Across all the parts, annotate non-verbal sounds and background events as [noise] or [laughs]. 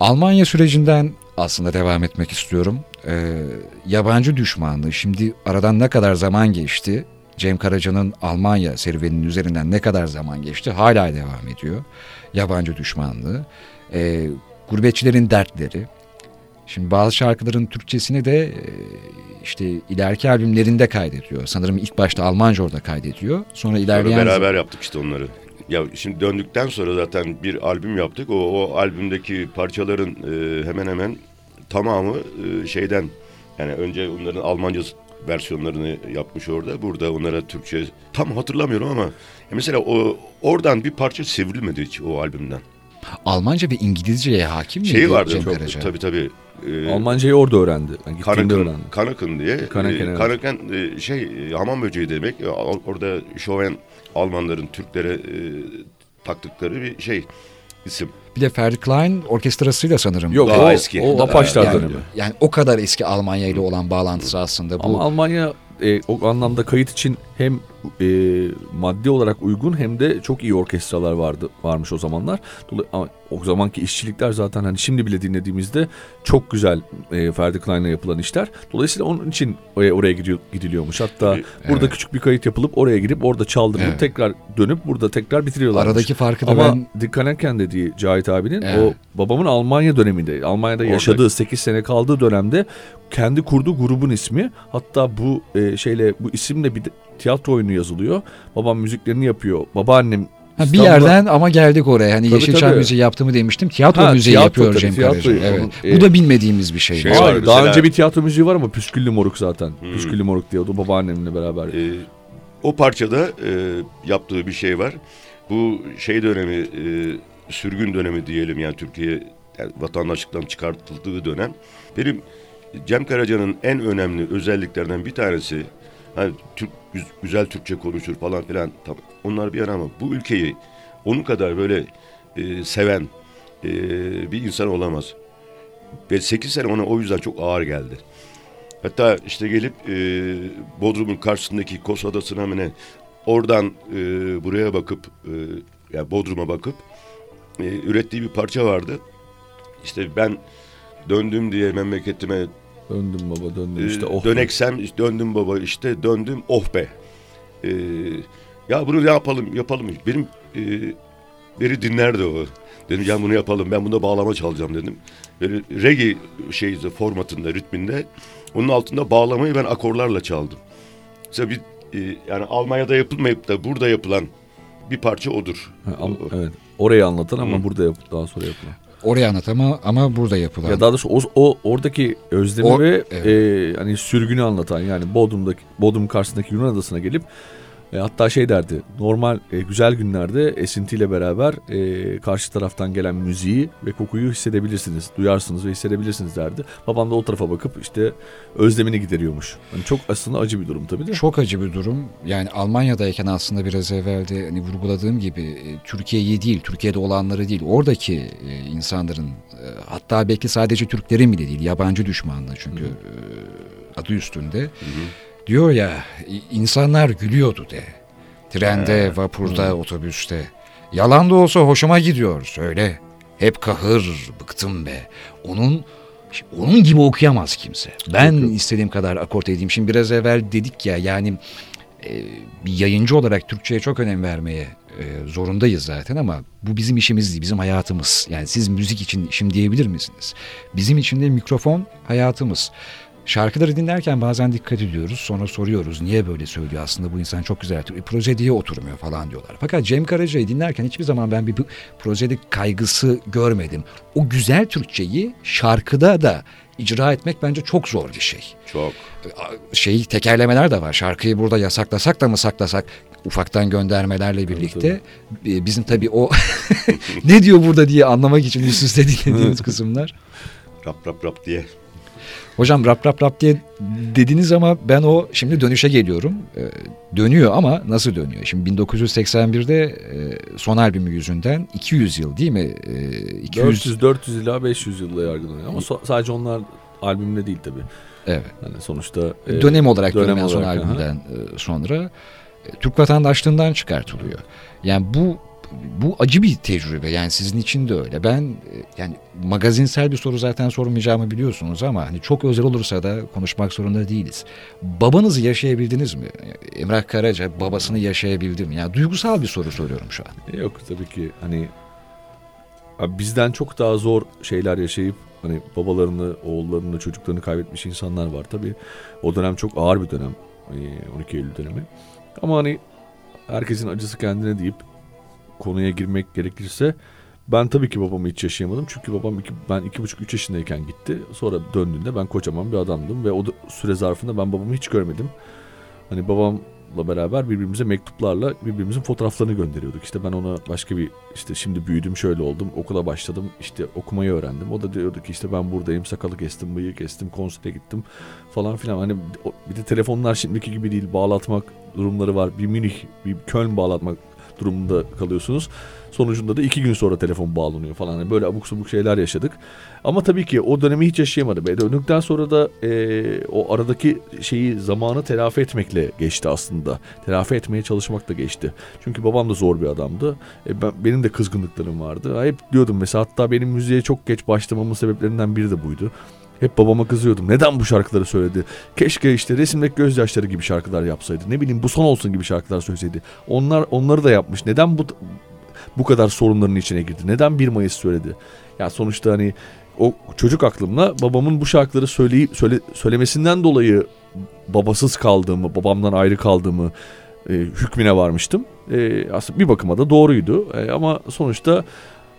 Almanya sürecinden aslında devam etmek istiyorum. Ee, yabancı düşmanlığı şimdi aradan ne kadar zaman geçti? Cem Karaca'nın Almanya serüveninin üzerinden ne kadar zaman geçti? Hala devam ediyor. Yabancı düşmanlığı. Ee, gurbetçilerin dertleri. Şimdi bazı şarkıların Türkçesini de e, işte ileriki albümlerinde kaydediyor. Sanırım ilk başta Almanca orada kaydediyor. Sonra ilerleyen... Sonra beraber yaptık işte onları. Ya şimdi döndükten sonra zaten bir albüm yaptık. O, o albümdeki parçaların e, hemen hemen tamamı e, şeyden yani önce onların Almanca versiyonlarını yapmış orada. Burada onlara Türkçe tam hatırlamıyorum ama mesela o oradan bir parça sivrilmedi hiç o albümden. Almanca ve İngilizceye hakim miydi Şey vardı Cem çok Karaca? tabii tabii. E, Almancayı orada öğrendi. Yani Kanakın, öğrendi. Kanakın diye. Kanakın, e, evet. Kanakın e, şey e, hamam böceği demek. Or- Orada şoven Almanların Türklere e, taktıkları bir şey isim. Bir de Ferdi Klein orkestrasıyla sanırım. Yok Daha o, eski. o Daha- Apaçlar yani, dönemi. yani o kadar eski Almanya ile olan bağlantısı aslında bu. Ama Almanya e, o anlamda kayıt için hem e, maddi olarak uygun hem de çok iyi orkestralar vardı varmış o zamanlar. Dolay- o zamanki işçilikler zaten hani şimdi bile dinlediğimizde çok güzel e, Ferdi Klein'le yapılan işler. Dolayısıyla onun için oraya, oraya gidiyor, gidiliyormuş. Hatta burada evet. küçük bir kayıt yapılıp oraya girip orada çaldırılıp Evet. tekrar dönüp burada tekrar bitiriyorlar. Aradaki farkı da Ama ben Dikkanerken dediği Cahit abinin Evet. o babamın Almanya döneminde Almanya'da Orada- yaşadığı 8 sene kaldığı dönemde kendi kurduğu grubun ismi hatta bu e, şeyle bu isimle bir tiyatro oyunu yazılıyor. Babam müziklerini yapıyor. Babaannem ha, bir İstanbul'a- yerden ama geldik oraya. Hani Tabii, Yeşilçam tabii. müziği yaptığımı demiştim. Tiyatro Ha, müziği tiyatro yapıyor tabii, Cem tiyatroyu. Karaca. Evet. Onun, Bu e, da bilmediğimiz bir şey. şey Hayır, var daha mesela- önce bir tiyatro müziği var ama Püsküllü Moruk zaten. Hmm. Püsküllü Moruk diye o da babaannemle beraber. E, o parçada e, yaptığı bir şey var. Bu şey dönemi, e, sürgün dönemi diyelim yani Türkiye yani vatandaşlıktan çıkartıldığı dönem. Benim Cem Karaca'nın en önemli özelliklerden bir tanesi hani Türk güz- güzel Türkçe konuşur falan filan tam onlar bir yana ama bu ülkeyi onun kadar böyle e, seven e, bir insan olamaz. Ve 8 sene ona o yüzden çok ağır geldi. Hatta işte gelip e, Bodrum'un karşısındaki Kos Adası'na mı ne oradan e, buraya bakıp e, yani Bodrum'a bakıp e, ürettiği bir parça vardı. İşte ben döndüm diye memleketime Döndüm baba döndüm e, işte. Oh, döneksem işte döndüm baba işte döndüm oh be. E, ya bunu ne yapalım yapalım. Benim e, biri dinlerdi o. Dedim ya bunu yapalım ben bunda bağlama çalacağım dedim. Böyle reggae şeyde formatında ritminde onun altında bağlamayı ben akorlarla çaldım. Mesela bir e, yani Almanya'da yapılmayıp da burada yapılan bir parça odur. Ha, ama- evet. Orayı anlatan ama Hı. burada yap, daha sonra yapılan. Oraya anlat ama, ama burada yapılan. Ya daha doğrusu o, o oradaki özlemi O- ve evet. e, hani sürgünü anlatan yani Bodrum'daki Bodrum karşısındaki Yunan adasına gelip e, hatta şey derdi normal e, güzel günlerde esintiyle beraber e, karşı taraftan gelen müziği ve kokuyu hissedebilirsiniz, duyarsınız ve hissedebilirsiniz derdi. Babam da o tarafa bakıp işte özlemini gideriyormuş. Yani çok aslında acı bir durum tabii de. Çok acı bir durum. Yani Almanya'dayken aslında biraz evvel de hani vurguladığım gibi e, Türkiye'yi değil, Türkiye'de olanları değil, oradaki e, insanların e, hatta belki sadece Türklerin bile değil, yabancı düşmanlığı çünkü e, adı üstünde. Diyor ya insanlar gülüyordu de. Trende, vapurda, otobüste. Yalan da olsa hoşuma gidiyor söyle. Hep kahır, bıktım be. Onun onun gibi okuyamaz kimse. Ben Yok, yok. istediğim kadar akort edeyim. Şimdi biraz evvel dedik ya yani e, bir yayıncı olarak Türkçe'ye çok önem vermeye e, zorundayız zaten ama bu bizim işimiz değil, bizim hayatımız. Yani siz müzik için işim diyebilir misiniz? Bizim için de mikrofon hayatımız. Şarkıları dinlerken bazen dikkat ediyoruz. Sonra soruyoruz niye böyle söylüyor aslında bu insan çok güzel. E, proje diye oturmuyor falan diyorlar. Fakat Cem Karaca'yı dinlerken hiçbir zaman ben bir bu- projede kaygısı görmedim. O güzel Türkçeyi şarkıda da icra etmek bence çok zor bir şey Çok. şey tekerlemeler de var. Şarkıyı burada yasaklasak da mı saklasak ufaktan göndermelerle birlikte e, bizim tabii o [laughs] ne diyor burada diye anlamak için üst üste [laughs] dinlediğimiz kısımlar. Rap rap rap diye. Hocam rap rap rap diye dediniz ama ben o şimdi dönüşe geliyorum. Ee, dönüyor ama nasıl dönüyor? Şimdi 1981'de e, son albümü yüzünden 200 yıl değil mi? Ee, 200 400 400 ila 500 yılla yargılanıyor ama so- sadece onlar albümle değil tabii. Evet. Yani sonuçta e, dönem olarak dönem dönem son olarak, aha. albümden e, sonra e, Türk vatandaşlığından çıkartılıyor. Yani bu bu acı bir tecrübe yani sizin için de öyle. Ben e, yani magazinsel bir soru zaten sormayacağımı biliyorsunuz ama hani çok özel olursa da konuşmak zorunda değiliz. Babanızı yaşayabildiniz mi? Emrah Karaca babasını yaşayabildi mi? Yani duygusal bir soru soruyorum şu an. Yok tabii ki hani bizden çok daha zor şeyler yaşayıp hani babalarını, oğullarını, çocuklarını kaybetmiş insanlar var. Tabii o dönem çok ağır bir dönem. 12 Eylül dönemi. Ama hani herkesin acısı kendine deyip konuya girmek gerekirse ben tabii ki babamı hiç yaşayamadım. Çünkü babam iki, ben iki buçuk üç yaşındayken gitti. Sonra döndüğünde ben kocaman bir adamdım ve o süre zarfında ben babamı hiç görmedim. Hani babam beraber birbirimize mektuplarla birbirimizin fotoğraflarını gönderiyorduk. İşte ben ona başka bir işte şimdi büyüdüm şöyle oldum okula başladım işte okumayı öğrendim. O da diyordu ki işte ben buradayım sakalı kestim bıyığı kestim konsere gittim falan filan. Hani bir de telefonlar şimdiki gibi değil bağlatmak durumları var. Bir Münih bir Köln bağlatmak durumunda kalıyorsunuz. Sonucunda da iki gün sonra telefon bağlanıyor falan. Yani böyle abuk subuk şeyler yaşadık. Ama tabii ki o dönemi hiç yaşayamadım. E döndükten sonra da e, o aradaki şeyi zamanı telafi etmekle geçti aslında. Telafi etmeye çalışmakla geçti. Çünkü babam da zor bir adamdı. E ben, benim de kızgınlıklarım vardı. Hep diyordum mesela hatta benim müziğe çok geç başlamamın sebeplerinden biri de buydu. Hep babama kızıyordum. Neden bu şarkıları söyledi? Keşke işte resimdeki gözyaşları gibi şarkılar yapsaydı. Ne bileyim bu son olsun gibi şarkılar söyleseydi. Onlar onları da yapmış. Neden bu bu kadar sorunların içine girdi? Neden 1 Mayıs söyledi? Ya sonuçta hani o çocuk aklımla babamın bu şarkıları söyleyip söyle, söylemesinden dolayı babasız kaldığımı, babamdan ayrı kaldığımı e, hükmüne varmıştım. E, aslında bir bakıma da doğruydu. E, ama sonuçta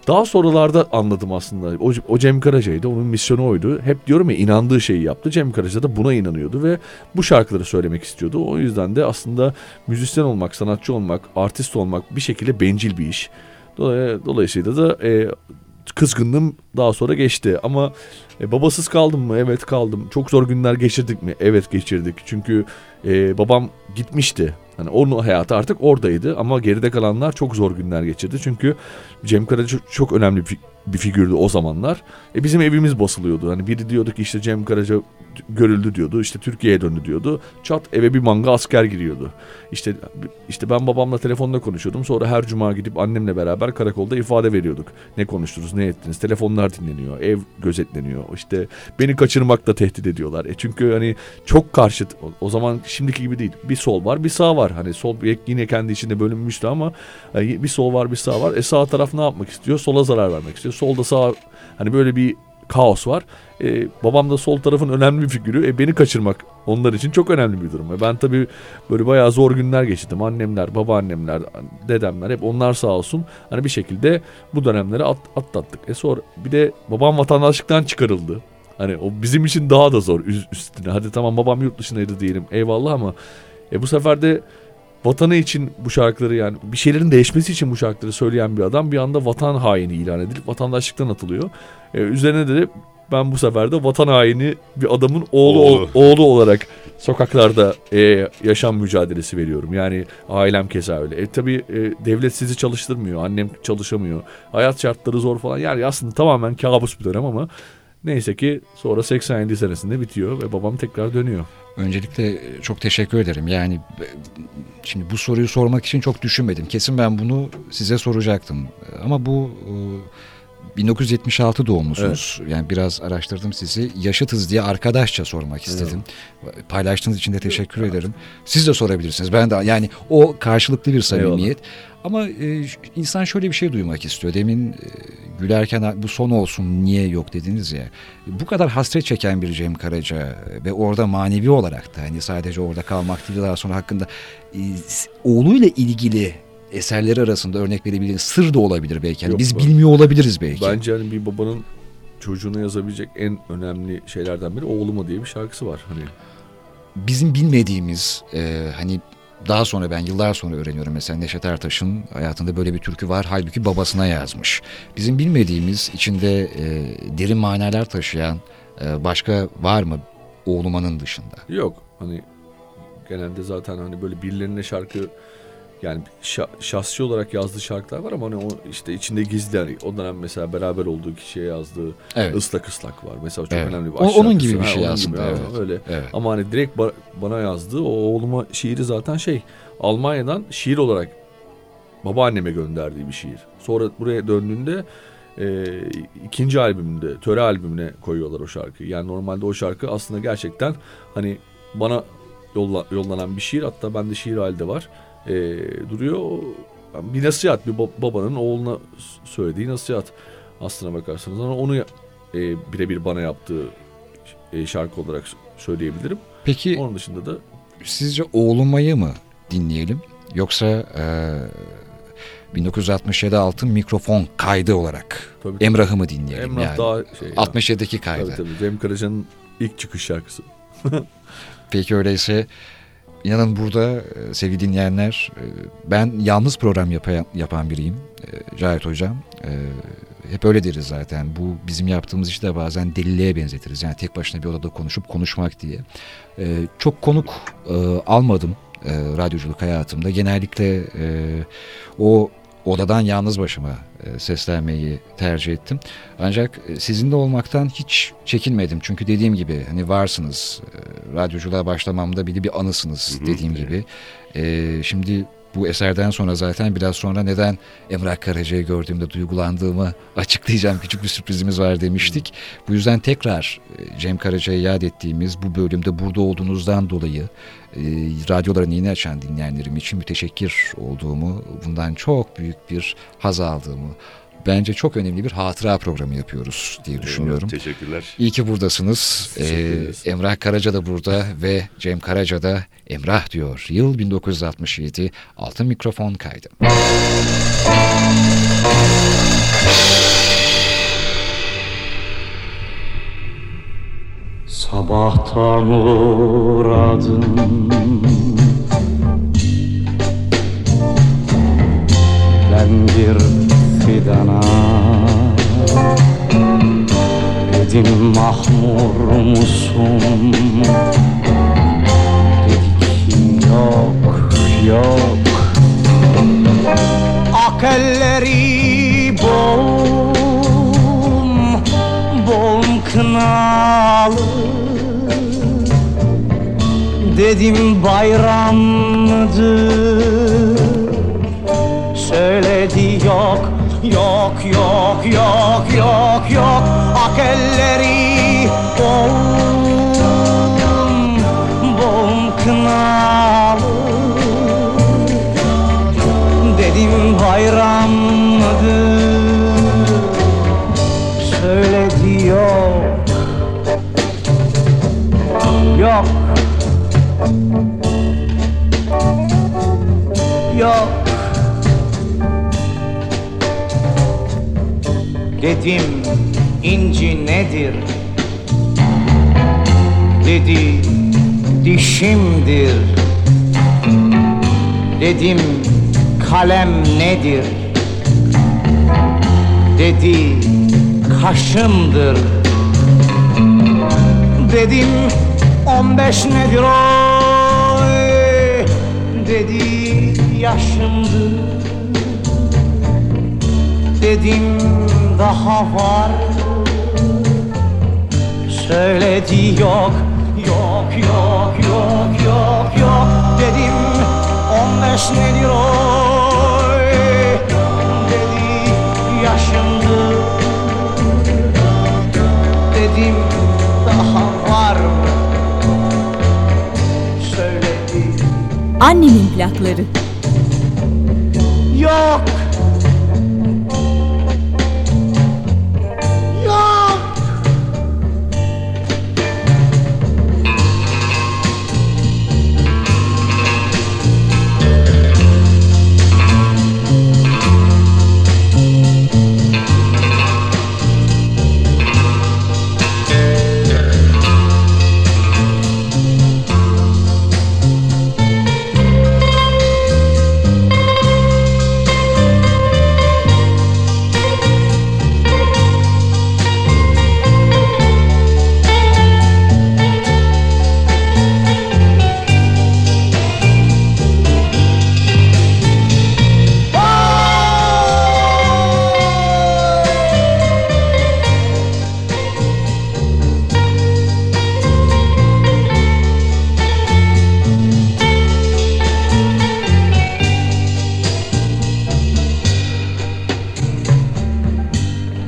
daha sonralarda anladım aslında. O, o Cem Karaca'ydı. Onun misyonu oydu. Hep diyorum ya inandığı şeyi yaptı. Cem Karaca da buna inanıyordu ve bu şarkıları söylemek istiyordu. O yüzden de aslında müzisyen olmak, sanatçı olmak, artist olmak bir şekilde bencil bir iş. Dolayısıyla da e, kızgınlığım daha sonra geçti. Ama e, babasız kaldım mı? Evet kaldım. Çok zor günler geçirdik mi? Evet geçirdik. Çünkü e, babam gitmişti. Hani onun hayatı artık oradaydı ama geride kalanlar çok zor günler geçirdi. Çünkü Cem Karaca çok önemli bir bir figürdü o zamanlar. E bizim evimiz basılıyordu. Hani biri diyordu ki işte Cem Karaca görüldü diyordu. İşte Türkiye'ye döndü diyordu. Çat eve bir manga asker giriyordu. İşte işte ben babamla telefonda konuşuyordum. Sonra her cuma gidip annemle beraber karakolda ifade veriyorduk. Ne konuştunuz, ne ettiniz? Telefonlar dinleniyor, ev gözetleniyor. İşte beni kaçırmakla tehdit ediyorlar. E çünkü hani çok karşıt. O, zaman şimdiki gibi değil. Bir sol var, bir sağ var. Hani sol yine kendi içinde bölünmüştü ama bir sol var, bir sağ var. E sağ taraf ne yapmak istiyor? Sola zarar vermek istiyor. Solda sağ hani böyle bir kaos var. Ee, babam da sol tarafın önemli bir figürü. E, beni kaçırmak onlar için çok önemli bir durum. E, ben tabii böyle bayağı zor günler geçirdim. Annemler, babaannemler, dedemler hep onlar sağ olsun. Hani bir şekilde bu dönemleri at, atlattık. E sonra bir de babam vatandaşlıktan çıkarıldı. Hani o bizim için daha da zor üstüne. Hadi tamam babam yurt dışındaydı diyelim eyvallah ama e, bu sefer de vatanı için bu şarkıları yani bir şeylerin değişmesi için bu şarkıları söyleyen bir adam bir anda vatan haini ilan edilip vatandaşlıktan atılıyor. Ee, üzerine de ben bu sefer de vatan haini bir adamın oğlu oğlu, oğlu olarak sokaklarda e, yaşam mücadelesi veriyorum. Yani ailem keza öyle. E tabi e, devlet sizi çalıştırmıyor. Annem çalışamıyor. Hayat şartları zor falan. Yani aslında tamamen kabus bir dönem ama neyse ki sonra 87 senesinde bitiyor ve babam tekrar dönüyor. Öncelikle e, çok teşekkür ederim. Yani e, şimdi bu soruyu sormak için çok düşünmedim. Kesin ben bunu size soracaktım. Ama bu 1976 e, doğumlusunuz. Evet. Yani biraz araştırdım sizi. Yaşıtız diye arkadaşça sormak istedim. Evet. Paylaştığınız için de teşekkür evet. ederim. Siz de sorabilirsiniz. Ben de yani o karşılıklı bir samimiyet. Eyvallah. Ama e, insan şöyle bir şey duymak istiyor. Demin e, gülerken bu son olsun niye yok dediniz ya. Bu kadar hasret çeken bir Cem Karaca ve orada manevi olarak da hani sadece orada kalmak değil daha sonra hakkında e, oğluyla ilgili eserleri arasında örnek verebildiğiniz sır da olabilir belki. Yani yok, biz bilmiyor olabiliriz belki. Bence hani bir babanın çocuğuna yazabilecek en önemli şeylerden biri oğluma diye bir şarkısı var. Hani bizim bilmediğimiz e, hani daha sonra ben yıllar sonra öğreniyorum mesela Neşet Ertaş'ın hayatında böyle bir türkü var halbuki babasına yazmış. Bizim bilmediğimiz içinde e, derin manalar taşıyan e, başka var mı Oğluman'ın dışında? Yok hani genelde zaten hani böyle birilerine şarkı yani şahsi olarak yazdığı şarkılar var ama hani o işte içinde gizli yani o dönem mesela beraber olduğu kişiye yazdığı evet. ıslak ıslak var. Mesela çok evet. önemli bir o, Onun gibi bir şey ha, aslında. Gibi, evet. Öyle. Evet. Ama hani direkt ba- bana yazdığı o oğluma şiiri zaten şey Almanya'dan şiir olarak babaanneme gönderdiği bir şiir. Sonra buraya döndüğünde e, ikinci albümünde, töre albümüne koyuyorlar o şarkıyı. Yani normalde o şarkı aslında gerçekten hani bana yolla, yollanan bir şiir. Hatta bende şiir halde var. E, duruyor. Bir nasihat, bir babanın oğluna söylediği nasihat aslına bakarsanız. Ama onu e, birebir bana yaptığı e, şarkı olarak söyleyebilirim. Peki onun dışında da sizce oğlumayı mı dinleyelim yoksa e, 1967 altın mikrofon kaydı olarak tabii, Emrah'ı mı dinleyelim Emrah yani? daha şey 67'deki kaydı. Tabii tabii Cem Karaca'nın ilk çıkış şarkısı. [laughs] Peki öyleyse inanın burada e, sevgili dinleyenler e, ben yalnız program yapan, yapan biriyim e, Cahit Hocam. Hep öyle deriz zaten. Bu bizim yaptığımız işi de bazen deliliğe benzetiriz. Yani tek başına bir odada konuşup konuşmak diye. Çok konuk almadım radyoculuk hayatımda. Genellikle o odadan yalnız başıma e, seslenmeyi tercih ettim. Ancak e, sizinle olmaktan hiç çekinmedim. Çünkü dediğim gibi hani varsınız. E, radyoculuğa başlamamda bile bir anısınız dediğim gibi. Şimdi bu eserden sonra zaten biraz sonra neden Emrah Karaca'yı gördüğümde duygulandığımı açıklayacağım. Küçük bir sürprizimiz var demiştik. Bu yüzden tekrar Cem Karaca'yı yad ettiğimiz bu bölümde burada olduğunuzdan dolayı e, radyolarını yeni açan dinleyenlerim için müteşekkir olduğumu, bundan çok büyük bir haz aldığımı, bence çok önemli bir hatıra programı yapıyoruz diye düşünüyorum. Evet, teşekkürler. İyi ki buradasınız. Ee, Emrah Karaca da burada ve Cem Karaca da Emrah diyor. Yıl 1967 altın mikrofon kaydı. Sabahtan uğradım Ben bir fidana Dedim mahmur musun? Dedik yok yok. Ak elleri bol Bol kınalı. Dedim bayram yok Yok yok yok yok. Ak elleri bol Bol kınalı. Dedim bayram mıdır? Söyledi yok Yok yok Dedim inci nedir? Dedi dişimdir. Dedim kalem nedir? Dedi kaşımdır. Dedim on beş nedir oy? Dedi yaşımdı Dedim daha var. Söyledi yok Yok yok yok yok yok. Dedim on beş nedir oy? Dedi yaşımdı. Dedim daha var mı? Söyledi. Annemin plakları. Yok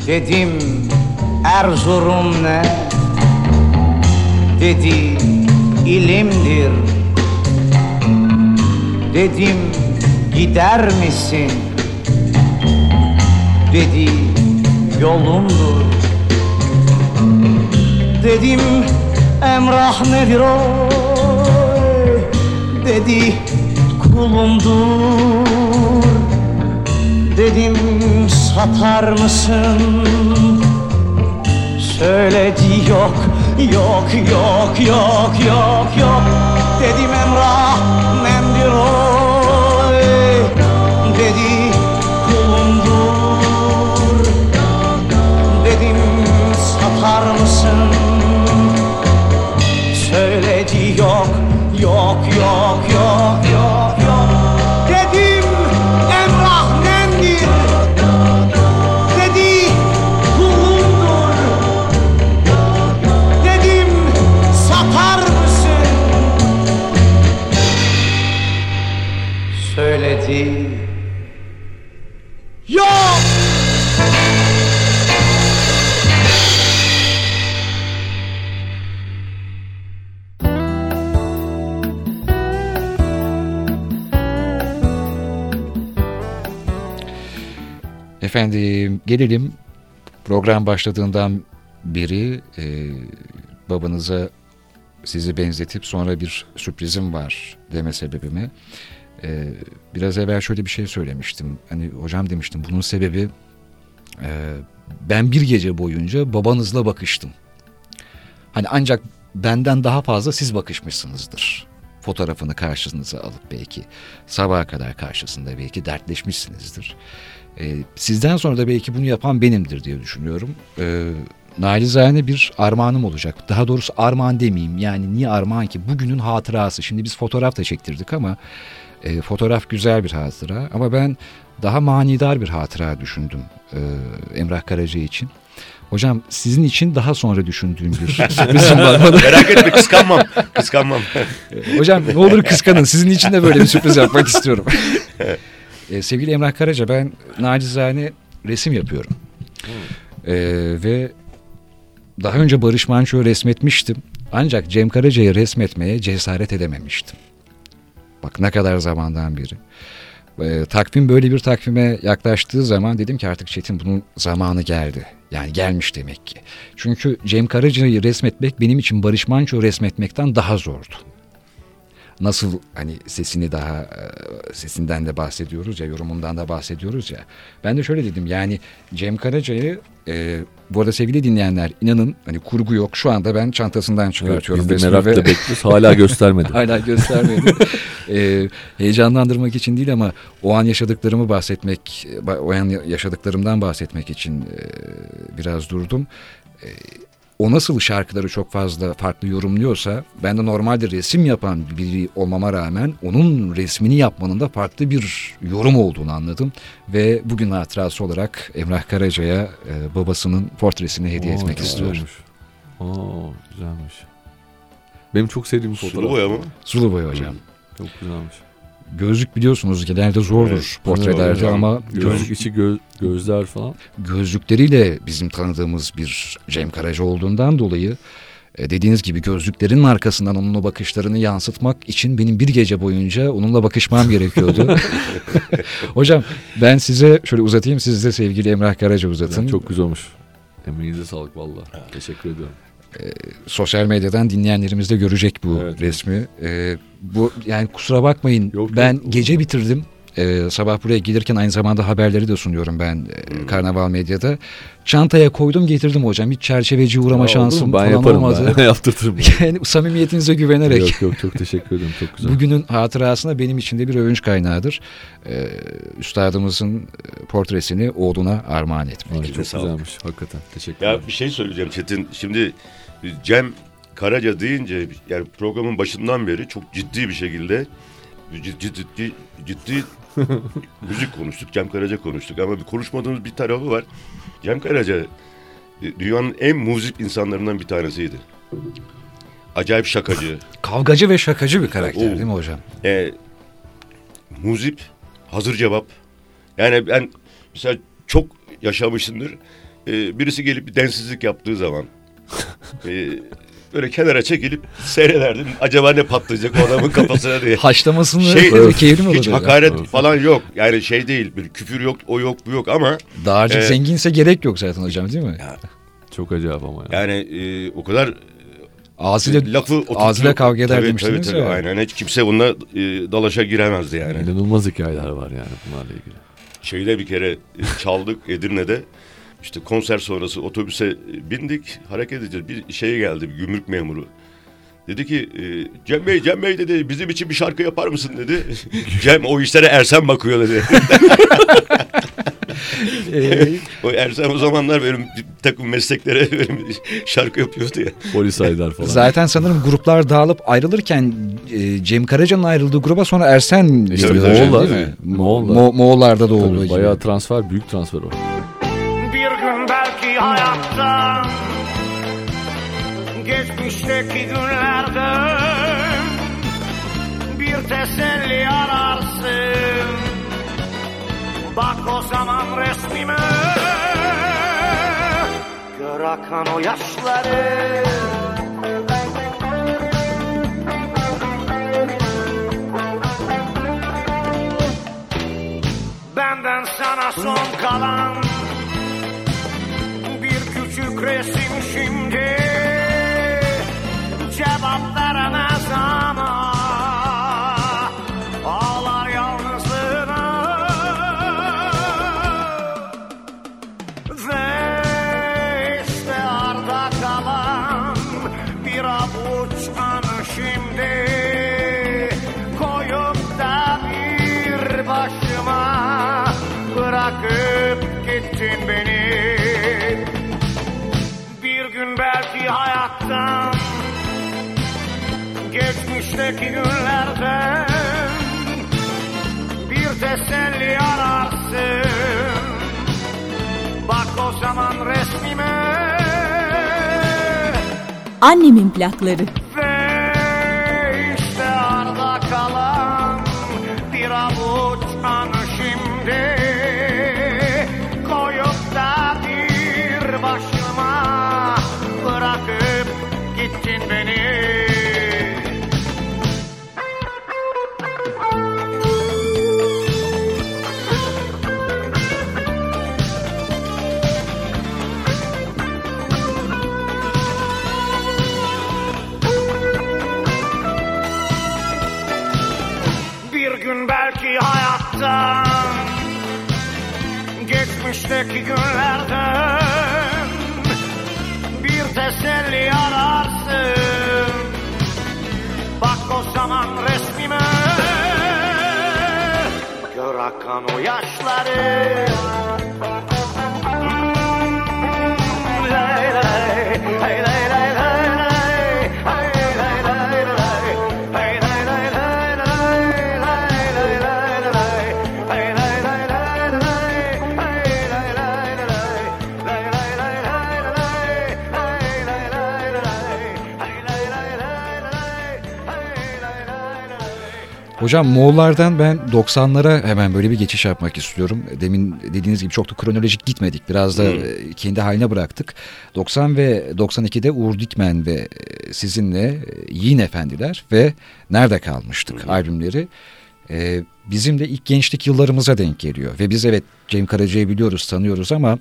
Dedim Erzurum ne? Dedi ilimdir. Dedim gider misin? Dedi yolumdur. Dedim emrah nedir o? Dedi kulumdur. Dedim satar mısın? Söyledi yok yok yok yok yok yok. Dedim emrah Efendim gelelim program başladığından beri e, babanıza sizi benzetip sonra bir sürprizim var deme sebebimi. E, biraz evvel şöyle bir şey söylemiştim. Hani hocam demiştim bunun sebebi e, ben bir gece boyunca babanızla bakıştım. Hani ancak benden daha fazla siz bakışmışsınızdır. Fotoğrafını karşınıza alıp belki sabaha kadar karşısında belki dertleşmişsinizdir. Ee, sizden sonra da belki bunu yapan benimdir diye düşünüyorum. Ee, Nailizane bir armağanım olacak. Daha doğrusu armağan demeyeyim. Yani niye armağan ki? Bugünün hatırası. Şimdi biz fotoğraf da çektirdik ama e, fotoğraf güzel bir hatıra. Ama ben daha manidar bir hatıra düşündüm e, Emrah Karaca için. Hocam sizin için daha sonra düşündüğüm bir [laughs] sürprizim var bana. Merak etme kıskanmam. Kıskanmam. [laughs] Hocam ne olur kıskanın. Sizin için de böyle bir sürpriz yapmak istiyorum. [laughs] Ee, sevgili Emrah Karaca ben nacizane resim yapıyorum. Ee, ve daha önce Barış Manço'yu resmetmiştim. Ancak Cem Karaca'yı resmetmeye cesaret edememiştim. Bak ne kadar zamandan beri. Ee, takvim böyle bir takvime yaklaştığı zaman dedim ki artık Çetin bunun zamanı geldi. Yani gelmiş demek ki. Çünkü Cem Karaca'yı resmetmek benim için Barış Manço'yu resmetmekten daha zordu nasıl hani sesini daha e, sesinden de bahsediyoruz ya yorumundan da bahsediyoruz ya. Ben de şöyle dedim yani Cem Karaca'yı e, bu arada sevgili dinleyenler inanın hani kurgu yok şu anda ben çantasından çıkartıyorum. Biz de merakla ve- [laughs] bekliyoruz. Hala göstermedi. [laughs] Hala göstermedi. Ee, heyecanlandırmak için değil ama o an yaşadıklarımı bahsetmek, o an yaşadıklarımdan bahsetmek için e, biraz durdum. E, o nasıl şarkıları çok fazla farklı yorumluyorsa ben de normalde resim yapan biri olmama rağmen onun resmini yapmanın da farklı bir yorum olduğunu anladım. Ve bugün hatırası olarak Emrah Karaca'ya e, babasının portresini hediye Aa, etmek istiyorum. güzelmiş. Aa, güzelmiş. Benim çok sevdiğim bir Sulu fotoğraf. boya mı? Sulu boy hocam. Çok güzelmiş. Gözlük biliyorsunuz genelde zordur Evet, portrelerde doğru. ama Gözlük içi gö- gözler falan. gözlükleriyle bizim tanıdığımız bir Cem Karaca olduğundan dolayı e, dediğiniz gibi gözlüklerin arkasından onun o bakışlarını yansıtmak için benim bir gece boyunca onunla bakışmam gerekiyordu. [laughs] Hocam ben size şöyle uzatayım siz de sevgili Emrah Karaca uzatın. Çok güzel olmuş. Emeğinize sağlık valla. Teşekkür ediyorum. Sosyal medyadan dinleyenlerimiz de görecek bu Evet. resmi. E, bu yani kusura bakmayın Yok, ben yok. gece bitirdim. E, sabah buraya gelirken aynı zamanda haberleri de sunuyorum ben e, Karnaval Medya'da. Çantaya koydum getirdim hocam. Hiç çerçeveci uğrama Aa, şansım ben falan yaparım olmadı. ben. [laughs] Yaptırtırım. [laughs] yani samimiyetinize güvenerek yok yok çok teşekkür ederim. Çok güzel. bugünün hatırasına benim için de bir övünç kaynağıdır. Ee, üstadımızın e, portresini oğluna armağan etmek. Ay, çok güzelmiş hakikaten. Teşekkür ederim. Ya bir şey söyleyeceğim Çetin. Şimdi Cem Karaca deyince yani programın başından beri çok ciddi bir şekilde ciddi ciddi, ciddi [laughs] müzik konuştuk. Cem Karaca konuştuk ama bir konuşmadığımız bir tarafı var. Cem Karaca e, dünyanın en muzip insanlarından bir tanesiydi. Acayip şakacı. Kavgacı ve şakacı bir karakter Oo. değil mi hocam? e, muzip, hazır cevap. Yani ben mesela çok yaşamışımdır. e, birisi gelip bir densizlik yaptığı zaman [laughs] e, böyle kenara çekilip seyrederdim. Acaba ne patlayacak o adamın kafasına diye. Haşlamasını Şey, böyle keyifli mi Hiç hakaret falan yok. Yani şey değil. Bir küfür yok, o yok, bu yok ama Dağarcık Ee, zenginse gerek yok zaten hocam değil mi? Çok acayip ama ya. yani e, o kadar Ağzıyla, lafı oturtuyor. ağzıyla kavga eder Tabii, demiştiniz tabii, tabii, ya. Aynen. Hiç kimse bununla e, dalaşa giremezdi yani. İnanılmaz hikayeler var yani bunlarla ilgili. Şeyde bir kere e, çaldık Edirne'de. İşte konser sonrası otobüse bindik. Hareket edeceğiz. Bir şey geldi bir gümrük memuru. Dedi ki e, Cem Bey, Cem Bey dedi bizim için bir şarkı yapar mısın dedi. [laughs] Cem o işlere Ersen bakıyor dedi. [laughs] Ee, o Ersen o zamanlar benim bir takım mesleklere [laughs] benim şarkı yapıyordu ya. Polis Aydar falan. zaten sanırım gruplar dağılıp ayrılırken e, Cem Karaca'nın ayrıldığı gruba sonra Ersen İşte Moğollar, değil mi? Moğollar. Mo- Moğollarda da olduğu gibi. bayağı transfer, büyük transfer o. Hayatta Geçmişteki günlerde Bir teselli ararsın Bak o zaman resmime Gör akan o yaşları Benden sana son kalan küçük resim şimdi Cevap veremez Geçmişteki günlerden Bir teselli ararsın Bak o zaman resmime Annemin plakları. Hocam Moğollardan ben 90'lara hemen böyle bir geçiş yapmak istiyorum. Demin dediğiniz gibi çok da kronolojik gitmedik. Biraz da e, kendi haline bıraktık. 90 ve 92'de Uğur Dikmen ve e, sizinle e, Yiğin Efendiler ve Nerede Kalmıştık albümleri. e, bizim de ilk gençlik yıllarımıza denk geliyor. Ve biz evet Cem Karaca'yı biliyoruz, tanıyoruz ama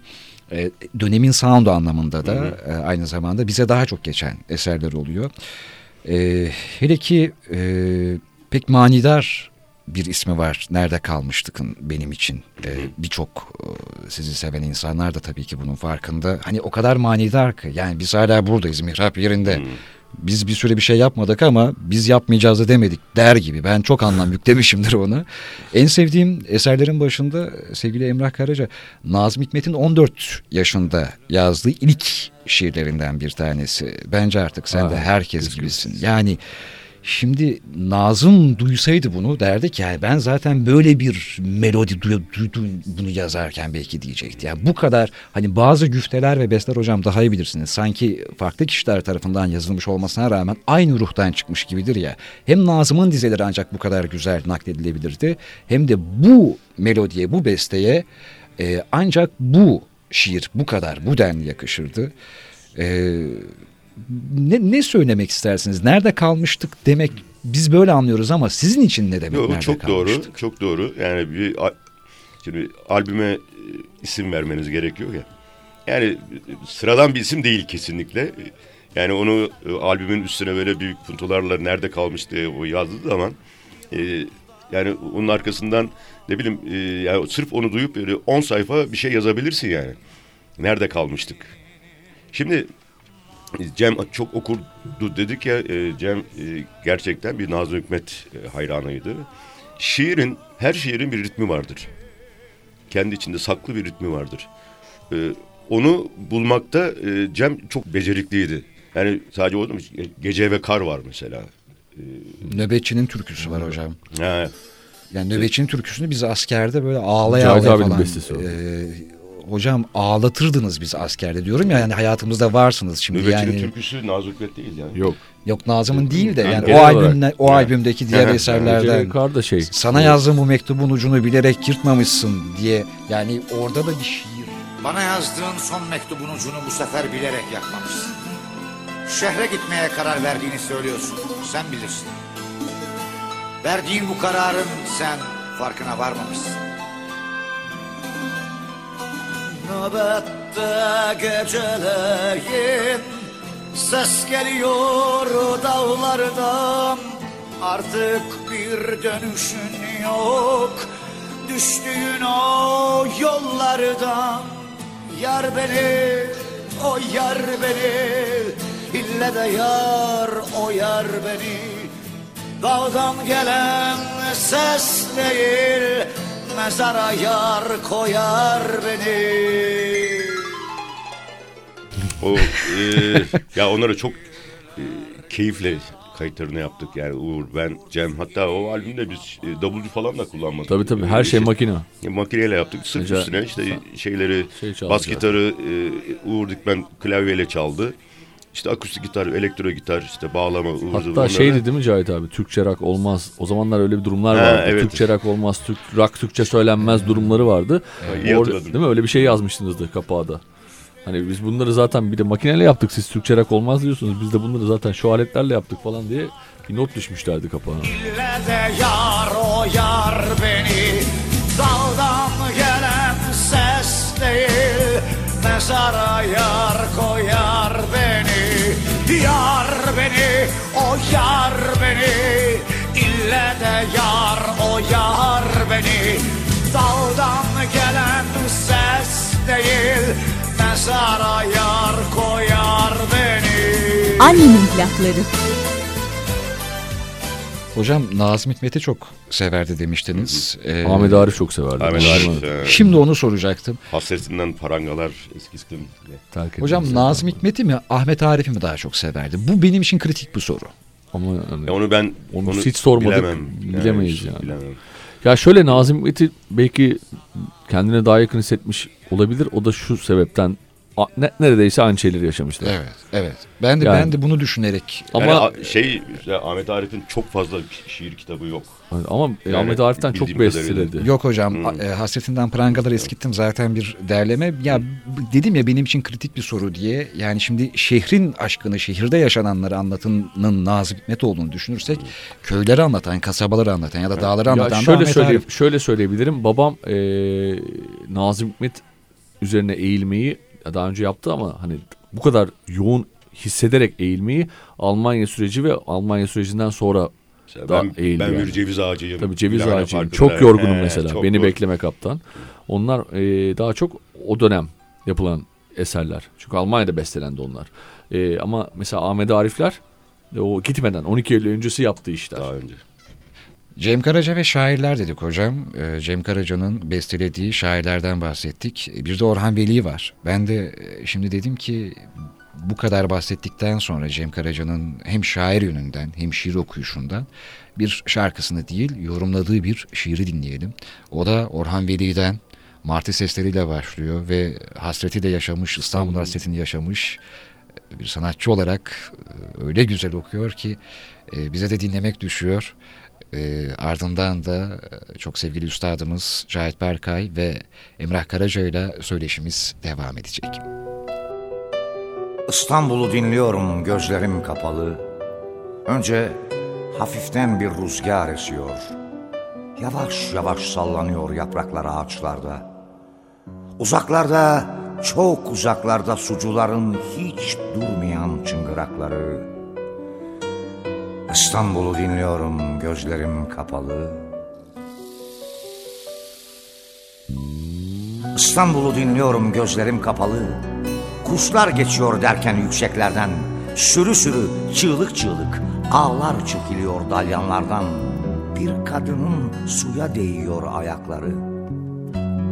e, dönemin sound anlamında da e, aynı zamanda bize daha çok geçen eserler oluyor. E, hele ki e, pek manidar bir ismi var. Nerede kalmıştıkın benim için. E, Birçok e, sizi seven insanlar da tabii ki bunun farkında. Hani o kadar manidar ki. Yani biz hala buradayız mihrap yerinde. Biz bir süre bir şey yapmadık ama biz yapmayacağız da demedik der gibi. Ben çok anlam [laughs] yüklemişimdir ona. En sevdiğim eserlerin başında sevgili Emrah Karaca Nazım Hikmet'in 14 yaşında yazdığı ilk şiirlerinden bir tanesi. Bence artık sen de Aa, herkes gibisin. Yani Şimdi Nazım duysaydı bunu derdi ki yani ben zaten böyle bir melodi duy- duydum bunu yazarken belki diyecekti. Yani bu kadar hani bazı güfteler ve besteler hocam daha iyi bilirsiniz. Sanki farklı kişiler tarafından yazılmış olmasına rağmen aynı ruhtan çıkmış gibidir ya. Hem Nazım'ın dizeleri ancak bu kadar güzel nakledilebilirdi. Hem de bu melodiye, bu besteye e, ancak bu şiir bu kadar bu denli yakışırdı. Ee, ne, ne söylemek istersiniz? Nerede kalmıştık demek biz böyle anlıyoruz ama sizin için ne demek Yo, nerede çok kalmıştık? doğru, çok doğru. Yani bir şimdi albüme e, isim vermeniz gerekiyor ya. Yani e, sıradan bir isim değil kesinlikle. Yani onu e, albümün üstüne böyle büyük puntolarla nerede kalmış diye o yazdığı zaman e, yani onun arkasından ne bileyim e, yani sırf onu duyup böyle 10 sayfa bir şey yazabilirsin yani. Nerede kalmıştık? Şimdi Cem çok okurdu dedik ya e, Cem e, gerçekten bir Nazım Hikmet e, hayranıydı. Şiirin her şiirin bir ritmi vardır. Kendi içinde saklı bir ritmi vardır. E, onu bulmakta e, Cem çok becerikliydi. Yani sadece o değil mi? Gece ve Kar var mesela. Nöbetçinin türküsü var hocam. Ha, Yani nöbetçinin türküsünü biz askerde böyle ağlaya ağlaya falan. e, hocam ağlatırdınız biz askerde diyorum ya yani hayatımızda varsınız şimdi Nöbetçinin yani. türküsü Nazım Hikmet değil yani. Yok. Yok Nazım'ın değil de Yani yani o genel olarak. albümle o Yani. albümdeki diğer eserlerden Kar da şey. sana yazdığım bu mektubun ucunu bilerek yırtmamışsın diye yani orada da bir şiir. Bana yazdığın son mektubun ucunu bu sefer bilerek yakmamışsın. Şehre gitmeye karar verdiğini söylüyorsun. Sen bilirsin. Verdiğin bu kararın sen farkına varmamışsın. Nöbette geceleyin Ses geliyor dağlardan Artık bir dönüşün yok Düştüğün o yollardan Yar beni, o yar beni İlle de yar, o yar beni. Dağdan gelen ses değil Mezara yar koyar beni O e, ya onları çok e, keyifle kayıtlarını yaptık yani Uğur, ben, Cem hatta o albümde biz e, davulcu falan da kullanmadık. Tabii tabii her şey İşte- makine. E, makineyle yaptık. Sırf üstüne işte şeyleri Şey çaldı bas gitarı e, Uğur Dikmen klavyeyle çaldı. İşte akustik gitar, elektro gitar, işte bağlama, ıvır Hatta onları- şeydi değil mi Cahit abi? Türkçe rock olmaz. O zamanlar öyle bir durumlar Ha, vardı. evet. Türkçe rock olmaz. Türk rock Türkçe söylenmez durumları vardı. iyi Orada, değil mi? Öyle bir şey yazmıştınızdı kapağda. Hani biz bunları zaten bir de makineyle yaptık. Siz Türkçe rock olmaz diyorsunuz. Biz de bunları zaten şu aletlerle yaptık falan diye bir not düşmüşlerdi kapağına. İlle de yar o yar beni Dağdan gelen ses değil Mezara yar koyar Yar beni o yar beni. İlle de yar o yar beni. Dağdan gelen ses değil Mezara yar koyar beni. Annemin plakları. Hocam Nazım Hikmet'i çok severdi demiştiniz. Ee, Ahmet Arif çok severdi. Ahmet Arif, e, Şimdi onu soracaktım. Hasretinden parangalar eskistim. Terk Hocam. Nazım Hikmet'i mi Ahmet Arif'i mi daha çok severdi? Bu benim için kritik bir soru. Ama yani- Ya onu ben Onu hiç sormadık, bilemem. bilemeyiz hiç yani. Bilemem. Ya şöyle Nazım Hikmet'i belki kendine daha yakın hissetmiş olabilir. O da şu sebepten ne, neredeyse aynı şeyleri yaşamışlar. Evet, evet. Ben de Yani- ben de bunu düşünerek Ama Yani şey işte Ahmet Arif'in çok fazla şiir kitabı yok. ama Yani Ahmet Arif'ten çok besteledi. Yok hocam Hmm. e, hasretinden prangalar eskittim zaten bir derleme. Ya b- dedim ya benim için kritik bir soru diye. Yani şimdi şehrin aşkını, şehirde yaşananları anlatanın Nazım Hikmet olduğunu düşünürsek köyleri anlatan, kasabaları anlatan ya da dağları Ya anlatan da şöyle Ahmet söyleyeyim, Arif. şöyle söyleyebilirim. Babam eee Nazım Hikmet üzerine eğilmeyi daha önce yaptı ama hani bu kadar yoğun hissederek eğilmeyi Almanya süreci ve Almanya sürecinden sonra Mesela Da ben, eğildi ben yani. bir ceviz ağacıyım. Tabii ceviz ağacıyım. Çok yorgunum He, mesela. çok Beni yorgun. bekleme kaptan. Onlar e, daha çok o dönem yapılan eserler. Çünkü Almanya'da bestelendi onlar. E, ama mesela Ahmet Arifler e, o gitmeden 12 Eylül öncesi yaptığı işler. Daha önce. Cem Karaca ve şairler dedik hocam. Ee, Cem Karaca'nın bestelediği şairlerden bahsettik. Bir de Orhan Veli var. Ben de e, şimdi dedim ki bu kadar bahsettikten sonra Cem Karaca'nın hem şair yönünden hem şiir okuyuşundan bir şarkısını değil yorumladığı bir şiiri dinleyelim. O da Orhan Veli'den Martı sesleriyle başlıyor ve hasreti de yaşamış, İstanbul hasretini yaşamış bir sanatçı olarak e, öyle güzel okuyor ki e, bize de dinlemek düşüyor. E, ardından da e, çok sevgili üstadımız Cahit Berkay ve Emrah Karaca ile söyleşimiz devam edecek. İstanbul'u dinliyorum gözlerim kapalı. Önce hafiften bir rüzgar esiyor. Yavaş yavaş sallanıyor yapraklar ağaçlarda. Uzaklarda, çok uzaklarda sucuların hiç durmayan çıngırakları. İstanbul'u dinliyorum gözlerim kapalı. İstanbul'u dinliyorum gözlerim kapalı. Kuşlar geçiyor derken yükseklerden. Sürü sürü çığlık çığlık ağlar çekiliyor dalyanlardan. Bir kadının suya değiyor ayakları.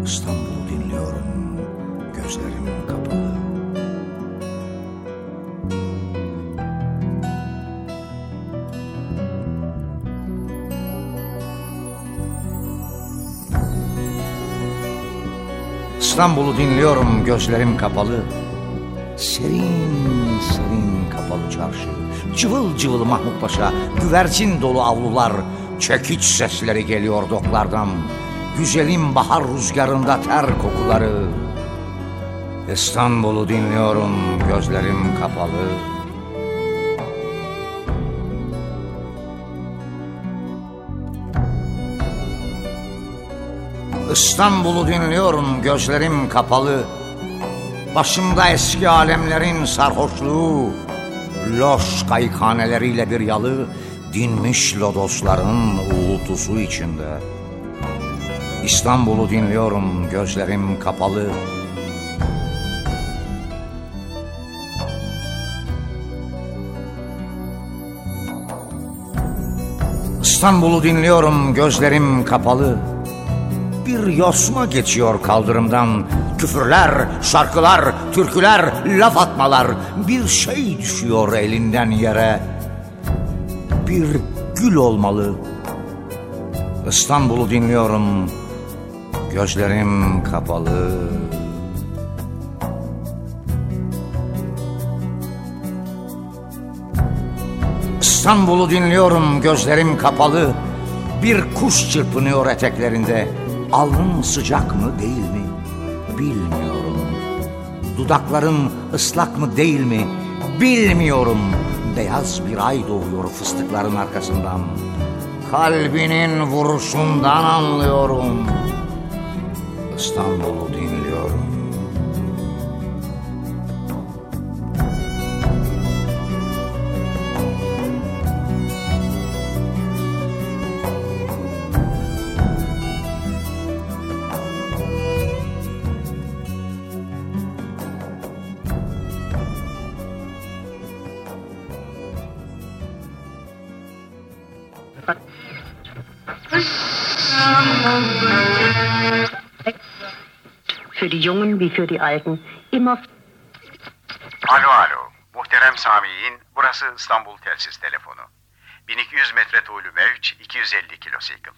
İstanbul'u dinliyorum gözlerim İstanbul'u dinliyorum gözlerim kapalı. Serin serin kapalı çarşı. Cıvıl cıvıl Mahmut Paşa. Güvercin dolu avlular. Çekiç sesleri geliyor doklardan. Güzelim bahar rüzgarında ter kokuları. İstanbul'u dinliyorum gözlerim kapalı. İstanbul'u dinliyorum gözlerim kapalı. Başımda eski alemlerin sarhoşluğu. Loş kayıkhaneleriyle bir yalı. Dinmiş lodosların uğultusu içinde. İstanbul'u dinliyorum gözlerim kapalı. İstanbul'u dinliyorum gözlerim kapalı. Bir yosma geçiyor kaldırımdan. Küfürler, şarkılar, türküler, laf atmalar. Bir şey düşüyor elinden yere. Bir gül olmalı. İstanbul'u dinliyorum. Gözlerim kapalı. İstanbul'u dinliyorum gözlerim kapalı. Bir kuş çırpınıyor eteklerinde. Alnın sıcak mı değil mi? Bilmiyorum. Dudakların ıslak mı değil mi? Bilmiyorum. Beyaz bir ay doğuyor fıstıkların arkasından. Kalbinin vuruşundan anlıyorum. İstanbul'u dinliyorum. Für die Alten immer Alo alo. Muhterem Sami'in burası İstanbul Telsiz Telefonu. 1200 metre tuğlu mevç 250 kilosikl.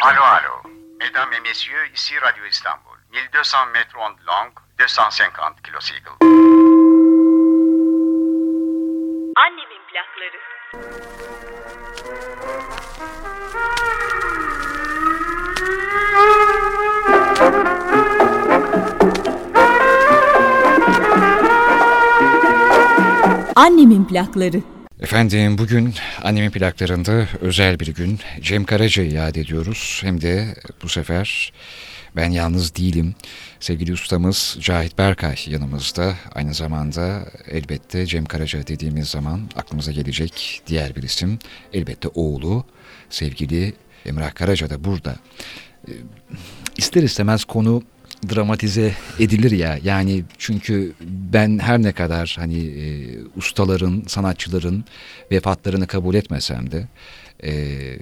Alo alo. Mesdames et messieurs ici Radio İstanbul. 1200 metre onde long 250 kilosikl. Annemin plakları. [laughs] Annemin plakları. Efendim bugün annemin plaklarında özel bir gün. Cem Karaca'yı yad ediyoruz. Hem de bu sefer ben yalnız değilim. Sevgili ustamız Cahit Berkay yanımızda. Aynı zamanda elbette Cem Karaca dediğimiz zaman aklımıza gelecek diğer bir isim. Elbette oğlu sevgili Emrah Karaca da burada. Ee, İster istemez konu dramatize edilir ya. Yani çünkü ben her ne kadar hani e, ustaların sanatçıların vefatlarını kabul etmesem de e,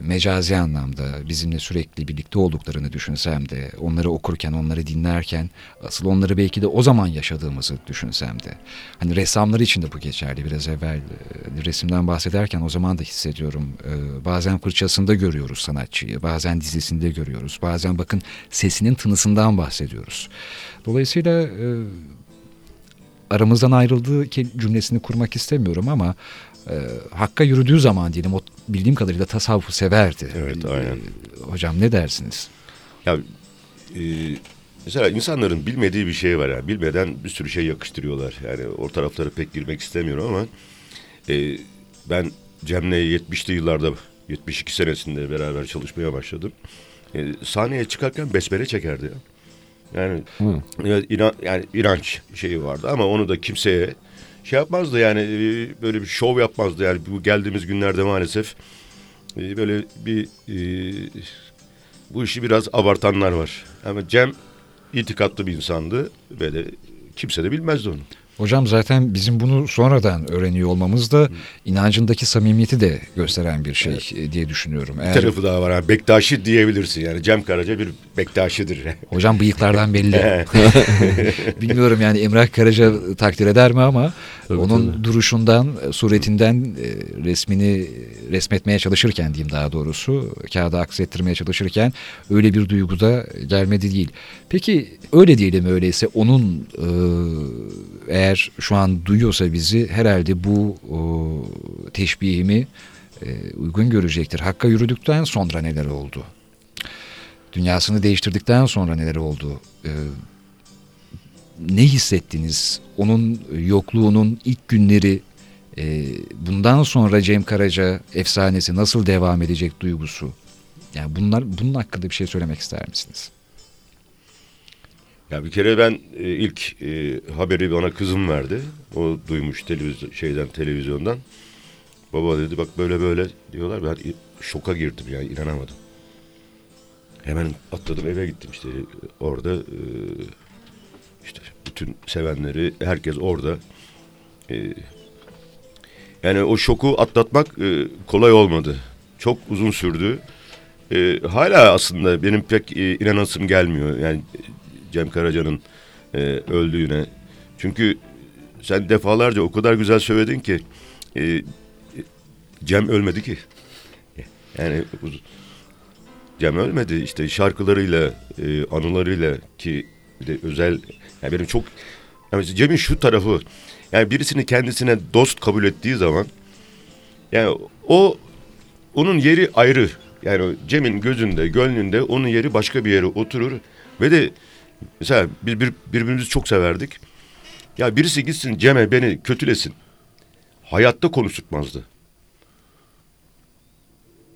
mecazi anlamda bizimle sürekli birlikte olduklarını düşünsem de onları okurken onları dinlerken asıl onları belki de o zaman yaşadığımızı düşünsem de. Hani ressamlar için de bu geçerli. Biraz evvel e, resimden bahsederken o zaman da hissediyorum. E, bazen fırçasında görüyoruz sanatçıyı bazen dizisinde görüyoruz bazen bakın sesinin tınısından bahsediyoruz. Dolayısıyla e, aramızdan ayrıldığı cümlesini kurmak istemiyorum ama e, Hakk'a yürüdüğü zaman diyelim o bildiğim kadarıyla tasavvufu severdi. Evet, E, aynen. hocam ne dersiniz? Ya e, mesela insanların bilmediği bir şey var ya. Bilmeden bir sürü şey yakıştırıyorlar. Yani o taraflara pek girmek istemiyorum ama e, ben Cem'le 70'li yıllarda 72 senesinde beraber çalışmaya başladım. E, sahneye çıkarken besmele çekerdi ya. Yani evet, inan, yani inanç şeyi vardı ama onu da kimseye şey yapmazdı yani e, böyle bir şov yapmazdı yani bu geldiğimiz günlerde maalesef e, böyle bir e, bu işi biraz abartanlar var. Ama Cem itikatlı bir insandı ve de kimse de bilmezdi onu. Hocam zaten bizim bunu sonradan öğreniyor olmamız da inancındaki samimiyeti de gösteren bir şey e, diye düşünüyorum. Bir Eğer, tarafı daha var. Yani Bektaşi diyebilirsin yani. Cem Karaca bir Bektaşidir. [laughs] hocam bıyıklardan belli. [laughs] Bilmiyorum yani Emrah Karaca takdir eder mi ama onun duruşundan, e, suretinden e, resmini resmetmeye çalışırken diyeyim daha doğrusu kağıda aksettirmeye çalışırken öyle bir duyguda gelmedi değil. Peki öyle diyelim öyleyse onun e, eğer şu an duyuyorsa bizi herhalde bu e, teşbihimi e, uygun görecektir. Hakka yürüdükten sonra neler oldu? Dünyasını değiştirdikten sonra neler oldu? E, ne hissettiniz? Onun yokluğunun ilk günleri, e, bundan sonra Cem Karaca efsanesi nasıl devam edecek duygusu? Yani bunlar bunun hakkında bir şey söylemek ister misiniz? Ya bir kere ben e, ilk e, haberi bana kızım verdi. O duymuş televizyon şeyden televizyondan. Baba dedi bak böyle böyle diyorlar. Ben şoka girdim yani inanamadım. Hemen atladım eve gittim işte orada e, işte bütün sevenleri herkes orada. E, yani o şoku atlatmak e, kolay olmadı. Çok uzun sürdü. E, hala aslında benim pek e, inanasım gelmiyor. Yani Cem Karaca'nın e, öldüğüne. Çünkü sen defalarca o kadar güzel söyledin ki e, Cem ölmedi ki. Yani Cem ölmedi işte şarkılarıyla, e, anılarıyla ki bir de özel yani benim çok yani Cem'in şu tarafı yani birisini kendisine dost kabul ettiği zaman yani o onun yeri ayrı. Yani Cem'in gözünde, gönlünde onun yeri başka bir yere oturur ve de mesela biz bir, birbirimizi çok severdik. Ya birisi gitsin Cem'e beni kötülesin. Hayatta konuşturmazdı.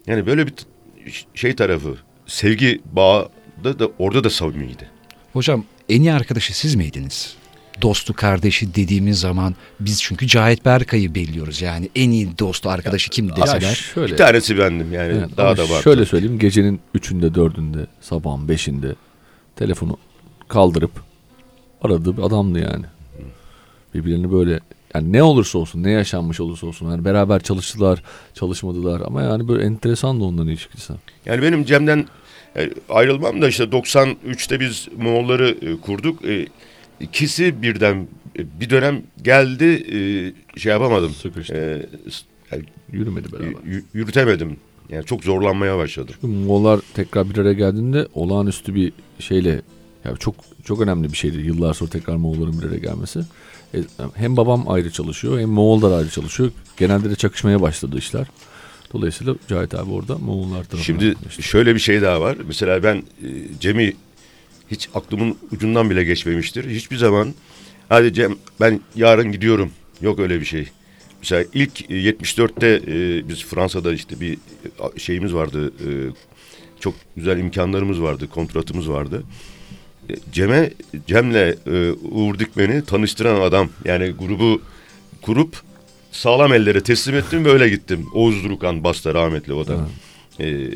Yani böyle bir şey tarafı, sevgi bağı da, da orada da samimiydi. Hocam en iyi arkadaşı siz miydiniz? Dostu kardeşi dediğimiz zaman biz çünkü Cahit Berkay'ı belliyoruz. Yani en iyi dostu arkadaşı kim Ya deseler. şöyle, Bir tanesi bendim yani Evet, daha da var. Şöyle söyleyeyim gecenin üçünde dördünde sabahın beşinde telefonu kaldırıp aradığı bir adamdı yani. Birbirlerini böyle yani ne olursa olsun ne yaşanmış olursa olsun yani beraber çalıştılar çalışmadılar ama yani böyle enteresan da onların ilişkisi. Yani benim Cem'den e, ayrılmam da işte 93'te biz Moğolları e, kurduk. E, ikisi birden bir dönem geldi şey yapamadım. Sıkıştı. Yani Yürümedi beraber. yürütemedim. Yani çok zorlanmaya başladım. Çünkü Moğollar tekrar bir araya geldiğinde olağanüstü bir şeyle yani çok çok önemli bir şeydi yıllar sonra tekrar Moğolların bir araya gelmesi. E, hem babam ayrı çalışıyor hem Moğollar ayrı çalışıyor. Genelde de çakışmaya başladı işler. Dolayısıyla Cahit abi orada Moğollar tarafından. Şimdi işte. şöyle bir şey daha var. Mesela ben e, Cem'i hiç aklımın ucundan bile geçmemiştir. Hiçbir zaman hadi Cem ben yarın gidiyorum. Yok öyle bir şey. Mesela ilk e, 74'te e, biz Fransa'da işte bir e, şeyimiz vardı. e, çok güzel imkanlarımız vardı. Kontratımız vardı. Cem'e Cem'le e, Uğur Dikmen'i tanıştıran adam. Yani grubu kurup sağlam ellere teslim ettim ve öyle gittim. Oğuz Durukan basta rahmetli o da. Ee,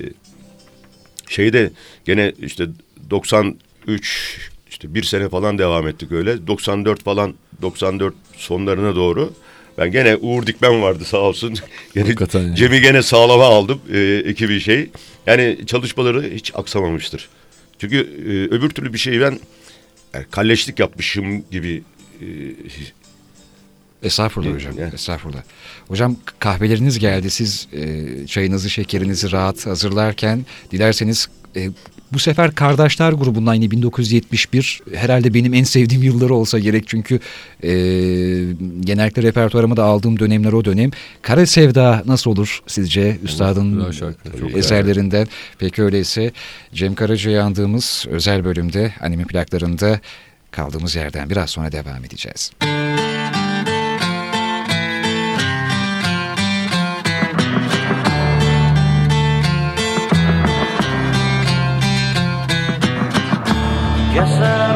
şeyde gene işte 93 işte bir sene falan devam ettik öyle. 94 falan 94 sonlarına doğru ben gene Uğur Dikmen vardı sağ olsun. [laughs] Gene yani. Cem'i gene sağlama aldım e, ekibi şey. Yani çalışmaları hiç aksamamıştır. Çünkü e, öbür türlü bir şey ben yani kalleşlik yapmışım gibi e, Estağfurullah hocam. evet. Estağfurullah. Hocam kahveleriniz geldi. Siz e, çayınızı, şekerinizi rahat hazırlarken dilerseniz e, Bu sefer Kardeşler grubundan yine 1971 herhalde benim en sevdiğim yılları olsa gerek çünkü e, genellikle repertuarıma da aldığım dönemler o dönem. Kara Sevda nasıl olur sizce üstadın şarkı, güzel. eserlerinden? Peki öyleyse Cem Karaca'yı andığımız özel bölümde anime plaklarında kaldığımız yerden biraz sonra devam edeceğiz. Gezer oldum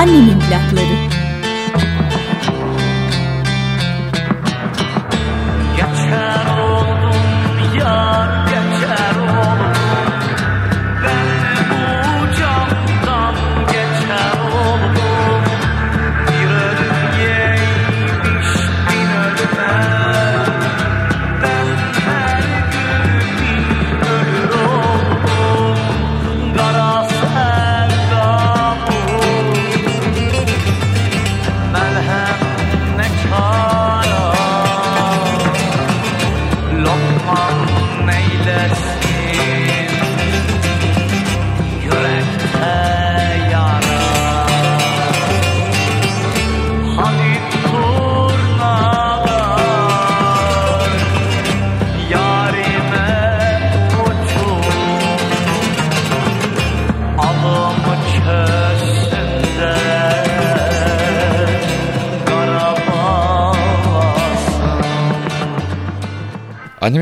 Annemin plakları.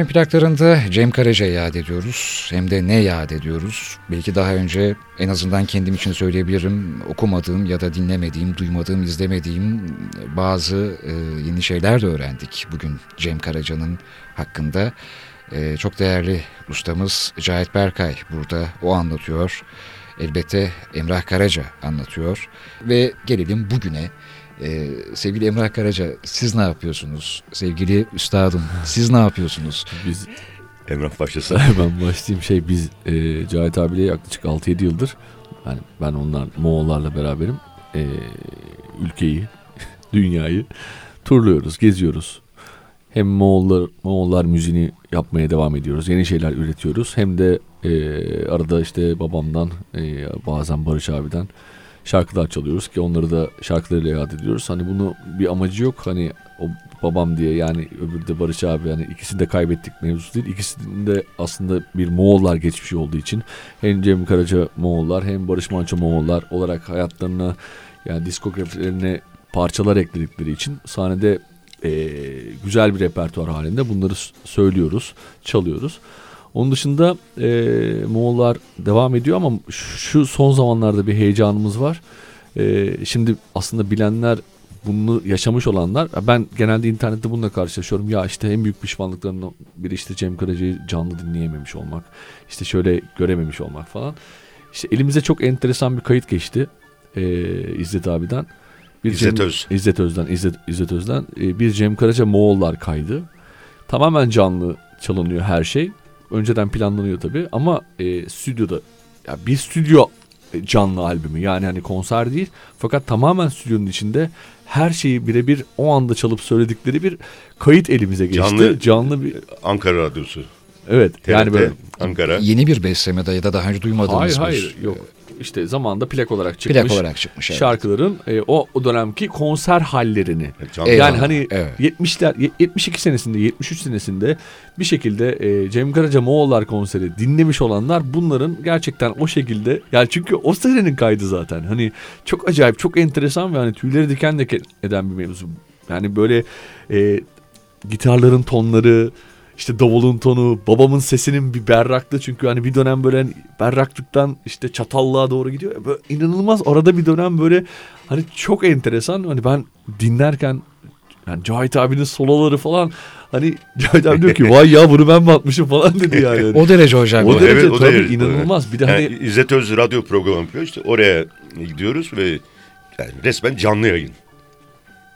Plaklarında Cem Karaca'yı yad ediyoruz. Hem de ne yad ediyoruz? Belki daha önce en azından kendim için söyleyebilirim. Okumadığım ya da dinlemediğim, duymadığım, izlemediğim bazı e, yeni şeyler de öğrendik bugün Cem Karaca'nın hakkında. E, çok değerli ustamız Cahit Berkay burada. O anlatıyor. Elbette Emrah Karaca anlatıyor. Ve gelelim bugüne. Ee, sevgili Emrah Karaca siz ne yapıyorsunuz? Sevgili üstadım siz ne yapıyorsunuz? Biz Emrah başlasın. [laughs] ben başlayayım şey biz e, Cahit abiyle yaklaşık 6-7 yıldır yani ben onlar Moğollarla beraberim e, ülkeyi [laughs] dünyayı turluyoruz geziyoruz hem Moğollar Moğollar müziğini yapmaya devam ediyoruz yeni şeyler üretiyoruz hem de e, arada işte babamdan e, bazen Barış abiden şarkılar çalıyoruz ki onları da şarkılarıyla yad ediyoruz. Hani bunu bir amacı yok. Hani o babam diye yani öbürü de Barış abi yani ikisini de kaybettik mevzusu değil. İkisinde aslında bir Moğollar geçmişi olduğu için hem Cem Karaca Moğollar hem Barış Manço Moğollar olarak hayatlarına yani diskografilerine parçalar ekledikleri için sahnede eee, güzel bir repertuar halinde bunları söylüyoruz, çalıyoruz. Onun dışında eee Moğollar devam ediyor ama şu son zamanlarda bir heyecanımız var. Eee, şimdi aslında bilenler bunu yaşamış olanlar ben genelde internette bununla karşılaşıyorum. Ya işte en büyük pişmanlıklarından biri işte Cem Karaca'yı canlı dinleyememiş olmak. işte şöyle görememiş olmak falan. İşte elimize çok enteresan bir kayıt geçti. Eee İzzet abiden. Bir İzzet Cem- Öz. İzzet Öz'den. İzzet, İzzet Öz'den. Ee, bir Cem Karaca Moğollar kaydı. Tamamen canlı çalınıyor her şey. Önceden planlanıyor tabii ama e, stüdyoda ya bir stüdyo e, canlı albümü yani hani konser değil fakat tamamen stüdyonun içinde her şeyi birebir o anda çalıp söyledikleri bir kayıt elimize geçti. Canlı- canlı bir Ankara Radyosu. evet TRT, yani böyle Ankara. Yeni bir besleme de ya da daha önce duymadığımız Hayır bir hayır yok. İşte zamanında plak olarak çıkmış. Plak olarak çıkmış. Evet. Şarkıların e, o, o dönemki konser hallerini. Canlı- Eyvallah. Yani hani Evet. 70'ler ye- 72 senesinde 73 senesinde bir şekilde e, Cem Karaca Moğollar konseri dinlemiş olanlar bunların gerçekten o şekilde yani çünkü o senenin kaydı zaten. Hani çok acayip çok enteresan ve hani tüyleri diken diken eden bir mevzu. Yani böyle e, gitarların tonları işte davulun tonu, babamın sesinin bir berraklığı çünkü hani bir dönem böyle hani berraklıktan işte çatallığa doğru gidiyor. ya, Böyle inanılmaz arada bir dönem böyle hani çok enteresan. Hani ben dinlerken yani Cahit abinin soloları falan hani [laughs] Cahit abi diyor ki vay ya bunu ben mi atmışım falan dedi yani. O derece hocam. O yani. derece Evet, o tabii derece, inanılmaz. Bir de Yani hani İzzet Öz radyo programı yapıyor işte oraya gidiyoruz ve yani resmen canlı yayın.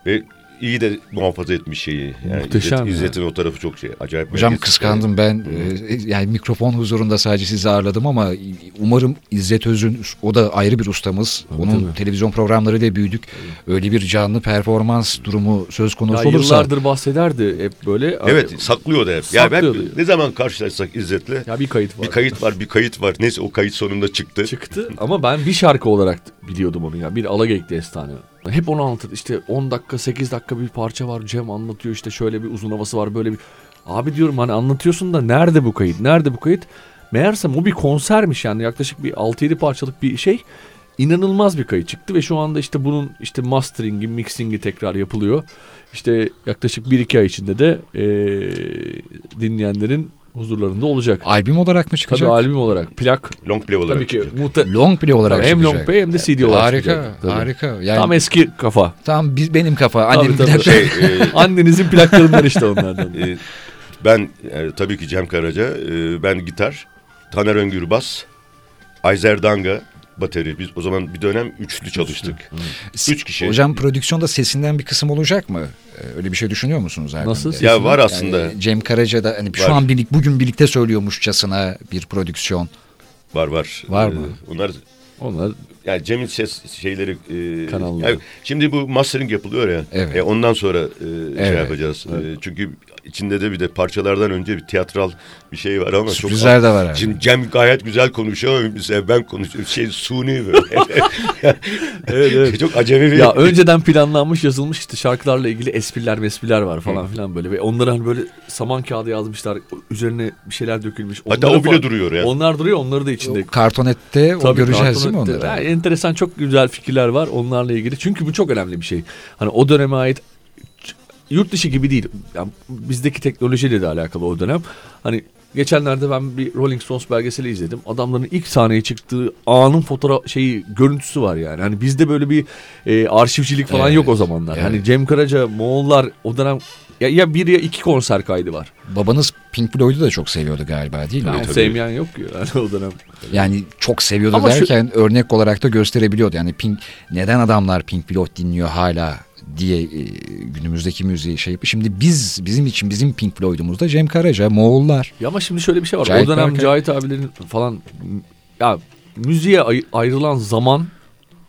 Ve iyi de muhafaza etmiş şeyi. Yani Muhteşem İzzet- ya. İzzet'in o tarafı çok şey. Acayip. Hocam kıskandım ben. Ee, yani mikrofon huzurunda sadece sizi ağırladım ama umarım İzzet Öz'ün o da ayrı bir ustamız. Onun tabii. televizyon programlarıyla büyüdük. Öyle bir canlı performans durumu söz ya konusu olursa yıllardır bahsederdi hep böyle. Evet saklıyor da hep. Ya ben Saklıyordu. ne zaman karşılaşsak İzzet'le Ya bir kayıt var. bir kayıt var bir kayıt var. Neyse o kayıt sonunda çıktı. çıktı ama ben bir şarkı olarak biliyordum onu ya. Bir Alageyik destanı. Hep onu anlatır. İşte 10 dakika 8 dakika bir parça var. Cem anlatıyor işte şöyle bir uzun havası var böyle bir. Abi diyorum hani anlatıyorsun da nerede bu kayıt? Nerede bu kayıt? Meğersem o bir konsermiş yani yaklaşık bir 6-7 parçalık bir şey. İnanılmaz bir kayıt çıktı ve şu anda işte bunun işte masteringi, mixingi tekrar yapılıyor. İşte yaklaşık 1-2 ay içinde de eee, dinleyenlerin huzurlarında olacak. albüm olarak mı Tabii çıkacak? albüm olarak plak Long play olarak tabii ki çıkacak. muhte- Long play olarak Tabii hem çıkacak. long play hem de CD olarak Harika, çıkacak. Tabii. harika. Yani Tam eski kafa. tam biz, benim kafa. Annemin tabii. plakları- Şey, [laughs] e, Annenizin plaklarından işte onlardan. [laughs] e, ben e, tabii ki Cem Karaca, e, ben gitar, Taner Öngür bas, Ayzer Danga bateri. Biz o zaman bir dönem üçlü çalıştık. Üç kişi. Hocam prodüksiyonda sesinden bir kısım olacak mı? Ee, Öyle bir şey düşünüyor musunuz Erdem Nasıl? Ya var Yani aslında. Cem Karaca'da hani şu Var. an birlik bugün birlikte söylüyormuşçasına bir prodüksiyon. Var var. Var mı? Onlar Onlar yani Cem'in ses şeyleri e, Kanalları. yani şimdi bu mastering yapılıyor ya. Evet. E, ondan sonra e, şey Evet. yapacağız. E, çünkü içinde de bir de parçalardan önce bir tiyatral bir şey var ama Sürprizler çok de var abi. Şimdi Cem gayet güzel konuşuyor ama mesela ben konuşuyorum şey suni böyle. [laughs] Evet, evet. çok acemi bir ya önceden planlanmış yazılmış işte şarkılarla ilgili espriler mespriler var falan filan böyle ve onları hani böyle saman kağıdı yazmışlar üzerine bir şeyler dökülmüş. Hatta Onları o bile falan- duruyor ya. Onlar duruyor onları da içinde. Kartonette o Tabii, göreceğiz değil mi kartonette- onları? Yani enteresan çok güzel fikirler var onlarla ilgili. Çünkü bu çok önemli bir şey. Hani o döneme ait yurt dışı gibi değil. Yani bizdeki teknolojiyle de alakalı o dönem. Hani geçenlerde ben bir Rolling Stones belgeseli izledim. Adamların ilk sahneye çıktığı anın fotoğraf şeyi görüntüsü var yani. Hani bizde böyle bir e, arşivcilik falan Evet, yok o zamanlar. evet. Hani Cem Karaca, Moğollar o dönem ya, ya bir ya iki konser kaydı var. Babanız Pink Floyd'u da çok seviyordu galiba değil mi? Yani tabii. sevmeyen yok ki yani o dönem. Yani çok seviyordu Ama şu- derken örnek olarak da gösterebiliyordu. Yani Pink neden adamlar Pink Floyd dinliyor hala diye e, günümüzdeki müziği şey yapıyor. Şimdi biz bizim için bizim Pink Floyd'umuz da Cem Karaca, Moğollar. Ya ama şimdi şöyle bir şey var. Cahit o dönem Berkay. Cahit abilerin falan ya müziğe ay- ayrılan zaman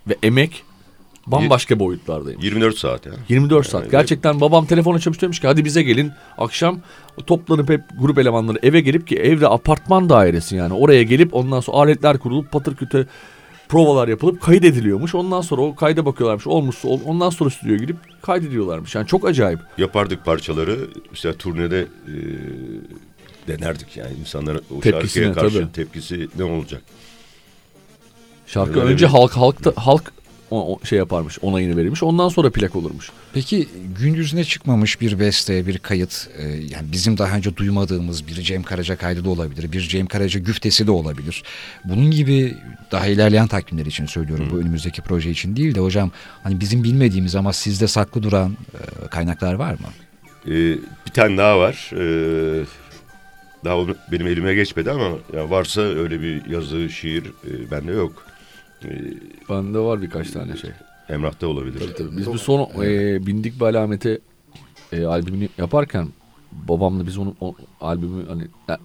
ve emek bambaşka boyutlardayım. 24 saat ya. 24 saat. Yani- Gerçekten babam telefon açmış demiş ki hadi bize gelin akşam toplanıp hep grup elemanları eve gelip ki evde apartman dairesi yani oraya gelip ondan sonra aletler kurulup patır küte provalar yapılıp kaydediliyormuş. Ondan sonra o kayda bakıyorlarmış. Olmuşsa ol- ondan sonra stüdyoya gidip kaydediyorlarmış. Yani çok acayip. Yapardık parçaları. Mesela turnede e, denerdik yani insanlara o Tepkisine, şarkıya karşı tabii. tepkisi ne olacak? Şarkı Öyle önce bir- halk halk halk o, o şey yaparmış, onayını verirmiş. Ondan sonra plak olurmuş. Peki gün yüzüne çıkmamış bir beste, bir kayıt, e, yani bizim daha önce duymadığımız bir Cem Karaca kaydı da olabilir, bir Cem Karaca güftesi de olabilir. Bunun gibi daha ilerleyen takvimler için söylüyorum bu önümüzdeki proje için değil de hocam hani bizim bilmediğimiz ama sizde saklı duran e, kaynaklar var mı? E, bir tane daha var. E, daha benim elime geçmedi ama ya varsa öyle bir yazı, şiir e, bende yok. E, Bende var birkaç tane şey. Emrah'ta olabilir. Tabii. Biz bu son e, Bindik bir alamete e, albümünü yaparken babamla biz onun o, albümü hani ya,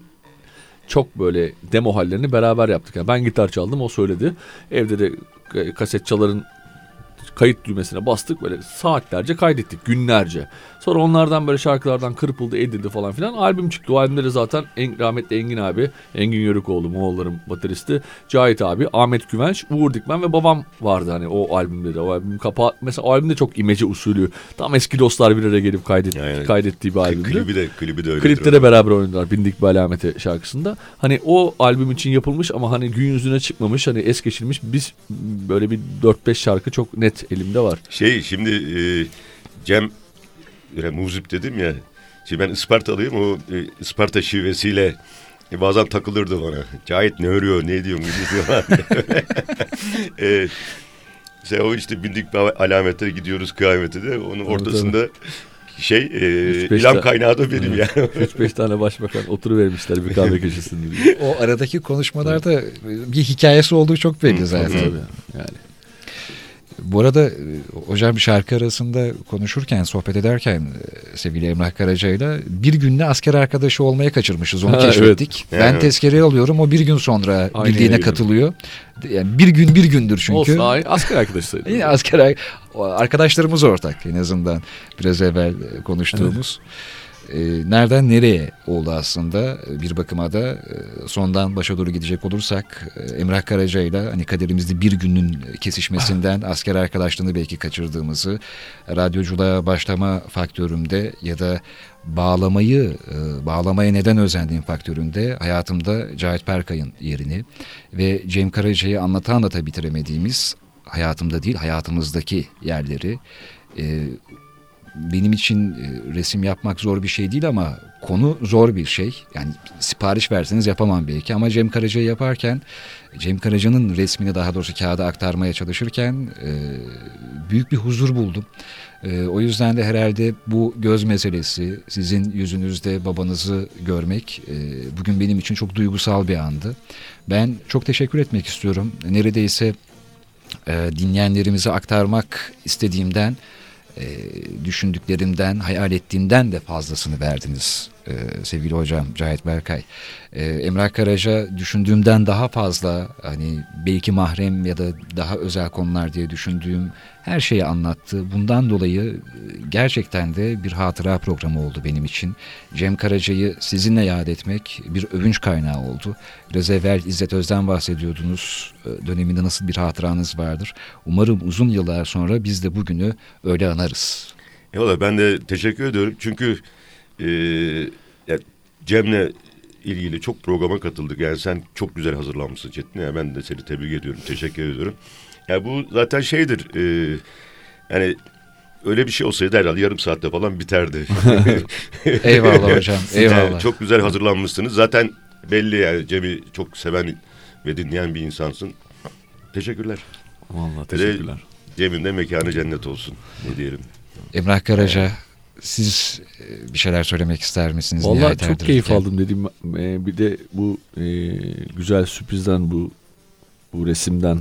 çok böyle demo hallerini beraber yaptık. Yani ben gitar çaldım o söyledi. Evde de e, kaset çaların kayıt düğmesine bastık böyle saatlerce kaydettik günlerce. Sonra onlardan böyle şarkılardan kırpıldı edildi falan filan. Albüm çıktı. O albümde de zaten en, rahmetli Engin abi, Engin Yörükoğlu Moğolların bateristi, Cahit abi, Ahmet Güvenç, Uğur Dikmen ve babam vardı hani o albümde de. O albüm kapağı mesela o albümde çok imece usulü. Tam eski dostlar bir araya gelip kaydet, Yani kaydettiği bir albümdü. Klibi de, klibi de öyle. Klipte de beraber oynadılar Bindik bir alamete şarkısında. Hani o albüm için yapılmış ama hani gün yüzüne çıkmamış hani es geçilmiş biz böyle bir 4-5 şarkı çok net elimde var. Şey şimdi e, Cem böyle muzip dedim ya. Şimdi ben Ispartalıyım o e, Isparta şivesiyle e, bazen takılırdı bana. Cahit ne örüyor ne diyor ne diyor falan. [laughs] e, mesela o işte bindik bir alamete gidiyoruz kıyamete de onun ortasında şey e, ilham ta- kaynağı da benim yani. 3-5 tane başbakan oturuvermişler bir kahve köşesinde. diye. O aradaki konuşmalarda bir hikayesi olduğu çok belli zaten. Tabii yani. Bu arada e, hocam bir şarkı arasında konuşurken, sohbet ederken e, sevgili Emrah Karaca'yla bir günde asker arkadaşı olmaya kaçırmışız. Onu Ha, keşfettik. evet. Ben Evet. tezkereyi alıyorum. O bir gün sonra Aynı birliğine yere katılıyor. Yani bir gün bir gündür çünkü. Olsun asker arkadaşı. Yine asker arkadaşlarımız ortak en azından biraz evvel e, konuştuğumuz. E, nereden nereye oldu aslında? Bir bakıma da e, sondan başa doğru gidecek olursak e, Emrah Karaca ile hani kaderimizde bir günün kesişmesinden [laughs] asker arkadaşlığını belki kaçırdığımızı radyoculuğa başlama faktörümde ya da bağlamayı e, bağlamaya neden özendiğim faktöründe hayatımda Cahit Perkay'ın yerini ve Cem Karaca'yı anlata anlata bitiremediğimiz hayatımda değil hayatımızdaki yerleri e, benim için e, resim yapmak zor bir şey değil ama konu zor bir şey. Yani sipariş verseniz yapamam belki ama Cem Karaca'yı yaparken Cem Karaca'nın resmini daha doğrusu kağıda aktarmaya çalışırken e, büyük bir huzur buldum. E, o yüzden de herhalde bu göz meselesi, sizin yüzünüzde babanızı görmek bugün benim için çok duygusal bir andı. Ben çok teşekkür etmek istiyorum. Neredeyse e, dinleyenlerimize aktarmak istediğimden e, düşündüklerimden, hayal ettiğimden de fazlasını verdiniz e, sevgili hocam Cahit Berkay. E, Emrah Karaca düşündüğümden daha fazla hani belki mahrem ya da daha özel konular diye düşündüğüm her şeyi anlattı. Bundan dolayı e, gerçekten de bir hatıra programı oldu benim için. Cem Karaca'yı sizinle yad etmek bir övünç kaynağı oldu. Biraz evvel İzzet Öz'den bahsediyordunuz. E, Döneminde nasıl bir hatıranız vardır. Umarım uzun yıllar sonra biz de bugünü öyle anarız. Eyvallah ben de teşekkür ediyorum. Çünkü e, ya Cem'le ilgili çok programa katıldık. Yani sen çok güzel hazırlanmışsın Çetin. Ya ben de seni tebrik ediyorum. Teşekkür ediyorum. Ya bu zaten şeydir. E, yani öyle bir şey olsaydı herhalde yarım saatte falan biterdi. [laughs] Eyvallah hocam, [laughs] eyvallah. Yani çok güzel hazırlanmışsınız. Zaten belli yani Cem'i çok seven ve dinleyen bir insansın. Teşekkürler. Vallahi teşekkürler. Cem'in de mekanı cennet olsun. Ne diyelim. Emrah Karaca siz e, bir şeyler söylemek ister misiniz? Vallahi Nihayet çok keyif aldım dedim. Ee, bir de bu e, güzel sürprizden bu bu resimden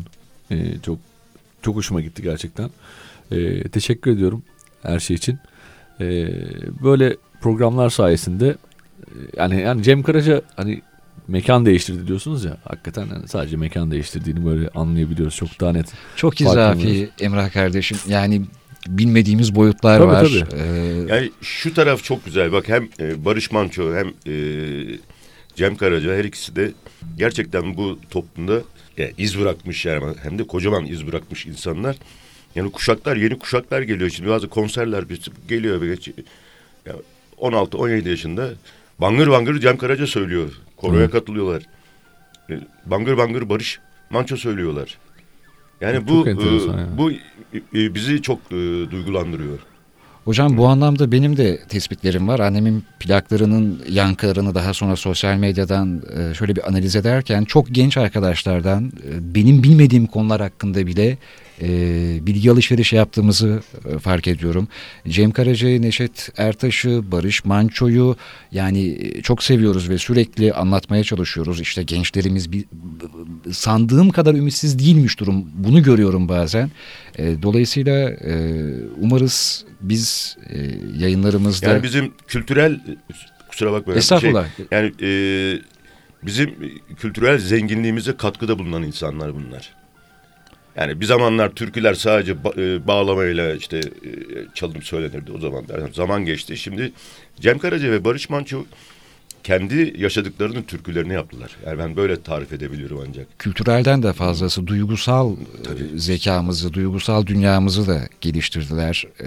e, çok çok hoşuma gitti gerçekten. E, teşekkür ediyorum her şey için. E, böyle programlar sayesinde e, yani yani Cem Karaca hani mekan değiştirdi diyorsunuz ya hakikaten yani sadece mekan değiştirdiğini böyle anlayabiliyoruz çok daha net. Çok izafi Emrah kardeşim. Yani bilmediğimiz boyutlar Tabii, var. tabii. Ee, Yani şu taraf çok güzel. Bak hem e, Barış Manço hem e, Cem Karaca her ikisi de gerçekten bu toplumda yani iz bırakmış yani hem de kocaman iz bırakmış insanlar. Yani kuşaklar yeni kuşaklar geliyor şimdi bazı konserler geliyor ve geç, ya 16-17 yaşında bangır bangır Cem Karaca söylüyor. Koroya katılıyorlar. E, Bangır bangır Barış Manço söylüyorlar. Yani bu e, ya. bu e, bizi çok e, duygulandırıyor. Hocam bu anlamda benim de tespitlerim var. Annemin plaklarının yankılarını daha sonra sosyal medyadan e, şöyle bir analiz ederken çok genç arkadaşlardan e, benim bilmediğim konular hakkında bile e, bilgi alışverişi yaptığımızı e, fark ediyorum. Cem Karaca'yı, Neşet Ertaş'ı, Barış Manço'yu yani e, çok seviyoruz ve sürekli anlatmaya çalışıyoruz. İşte gençlerimiz bir, sandığım kadar ümitsiz değilmiş durum. Bunu görüyorum bazen. E, dolayısıyla e, umarız biz e, yayınlarımızda... Yani bizim kültürel kusura bakma. yani Estağfurullah. Şey, yani e, bizim kültürel zenginliğimize katkıda bulunan insanlar bunlar. Yani bir zamanlar türküler sadece ba- e, bağlamayla işte e, çalınıp söylenirdi o zaman. Yani zaman geçti. Şimdi Cem Karaca ve Barış Manço kendi yaşadıklarının türkülerini yaptılar. Yani ben böyle tarif edebiliyorum ancak. kültürelden de fazlası duygusal e, zekamızı, duygusal dünyamızı da geliştirdiler. E,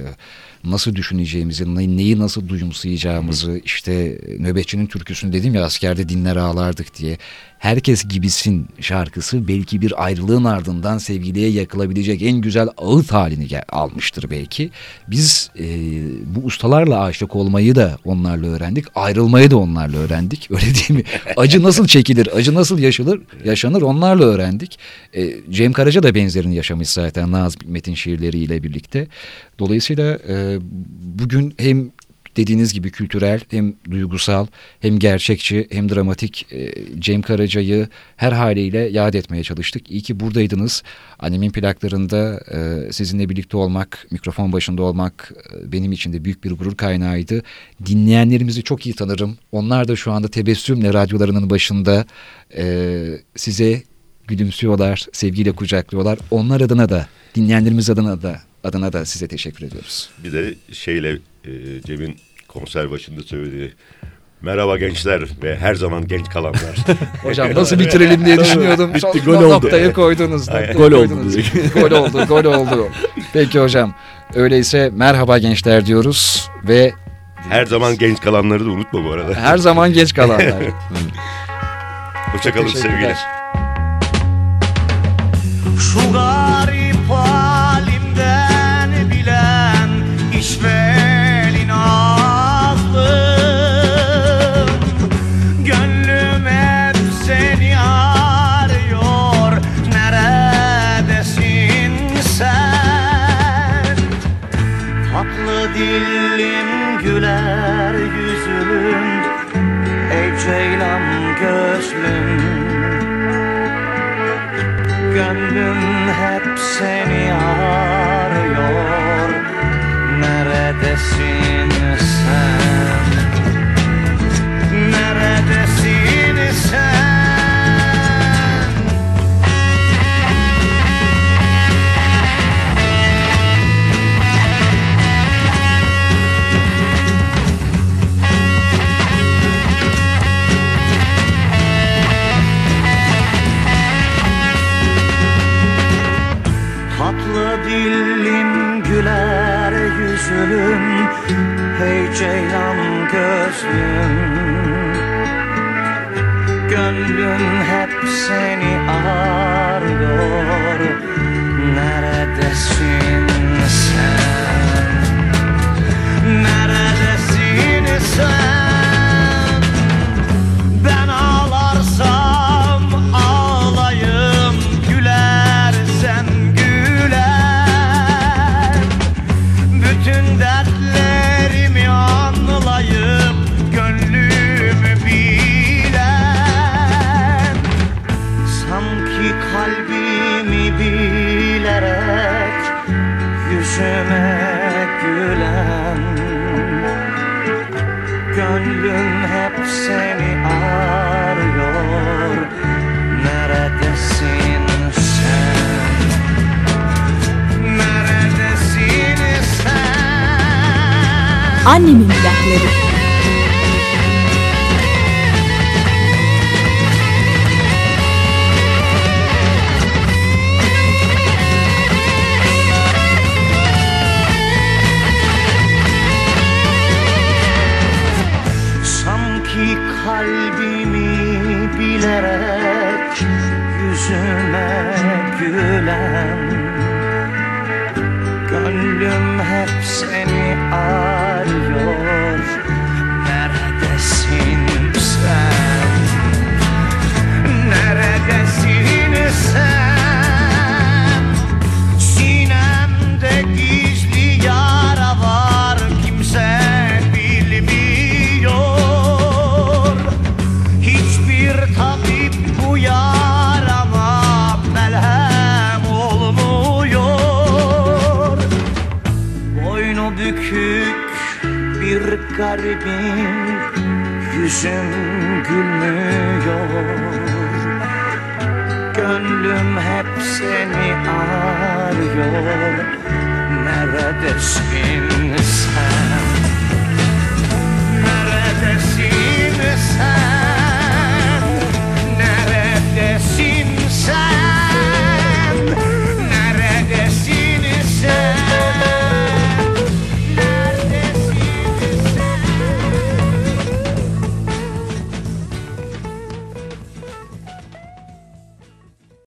Nasıl düşüneceğimizi, ne- neyi nasıl duyumsayacağımızı, işte nöbetçinin türküsünü dedim ya askerde dinler ağlardık diye. Herkes gibisin şarkısı belki bir ayrılığın ardından sevgiliye yakılabilecek en güzel ağıt halini almıştır belki. Biz e, bu ustalarla aşık olmayı da onlarla öğrendik, ayrılmayı da onlarla öğrendik. [laughs] Öyle değil mi? Acı nasıl çekilir, acı nasıl yaşanır, yaşanır onlarla öğrendik. E, Cem Karaca da benzerini yaşamış zaten Nazım Hikmet'in şiirleriyle birlikte. Dolayısıyla e, bugün hem dediğiniz gibi kültürel hem duygusal hem gerçekçi hem dramatik e, Cem Karaca'yı her haliyle yad etmeye çalıştık. İyi ki buradaydınız. Annemin plaklarında e, sizinle birlikte olmak, mikrofon başında olmak e, benim için de büyük bir gurur kaynağıydı. Dinleyenlerimizi çok iyi tanırım. Onlar da şu anda tebessümle radyolarının başında e, size gülümsüyorlar, sevgiyle kucaklıyorlar. Onlar adına da, dinleyenlerimiz adına da adına da size teşekkür ediyoruz. Bir de şeyle e, Cem'in konser başında söylediği Merhaba gençler ve her zaman genç kalanlar. [laughs] Hocam nasıl bitirelim diye düşünüyordum. Bitti, Son gol oldu. Noktayı koydunuz. Noktayı Gol oldu koydunuz. [laughs] gol oldu, gol oldu. Peki hocam. Öyleyse merhaba gençler diyoruz ve her zaman genç kalanları da unutma bu arada. her zaman geç [laughs] kalanlar. Hoşçakalın sevgiler. Gönlüm hep seni arıyor Neredesin sen? Neredesin sen? Annemin plakları. Yüzüm gülmüyor Gönlüm hep seni arıyor. Neredesin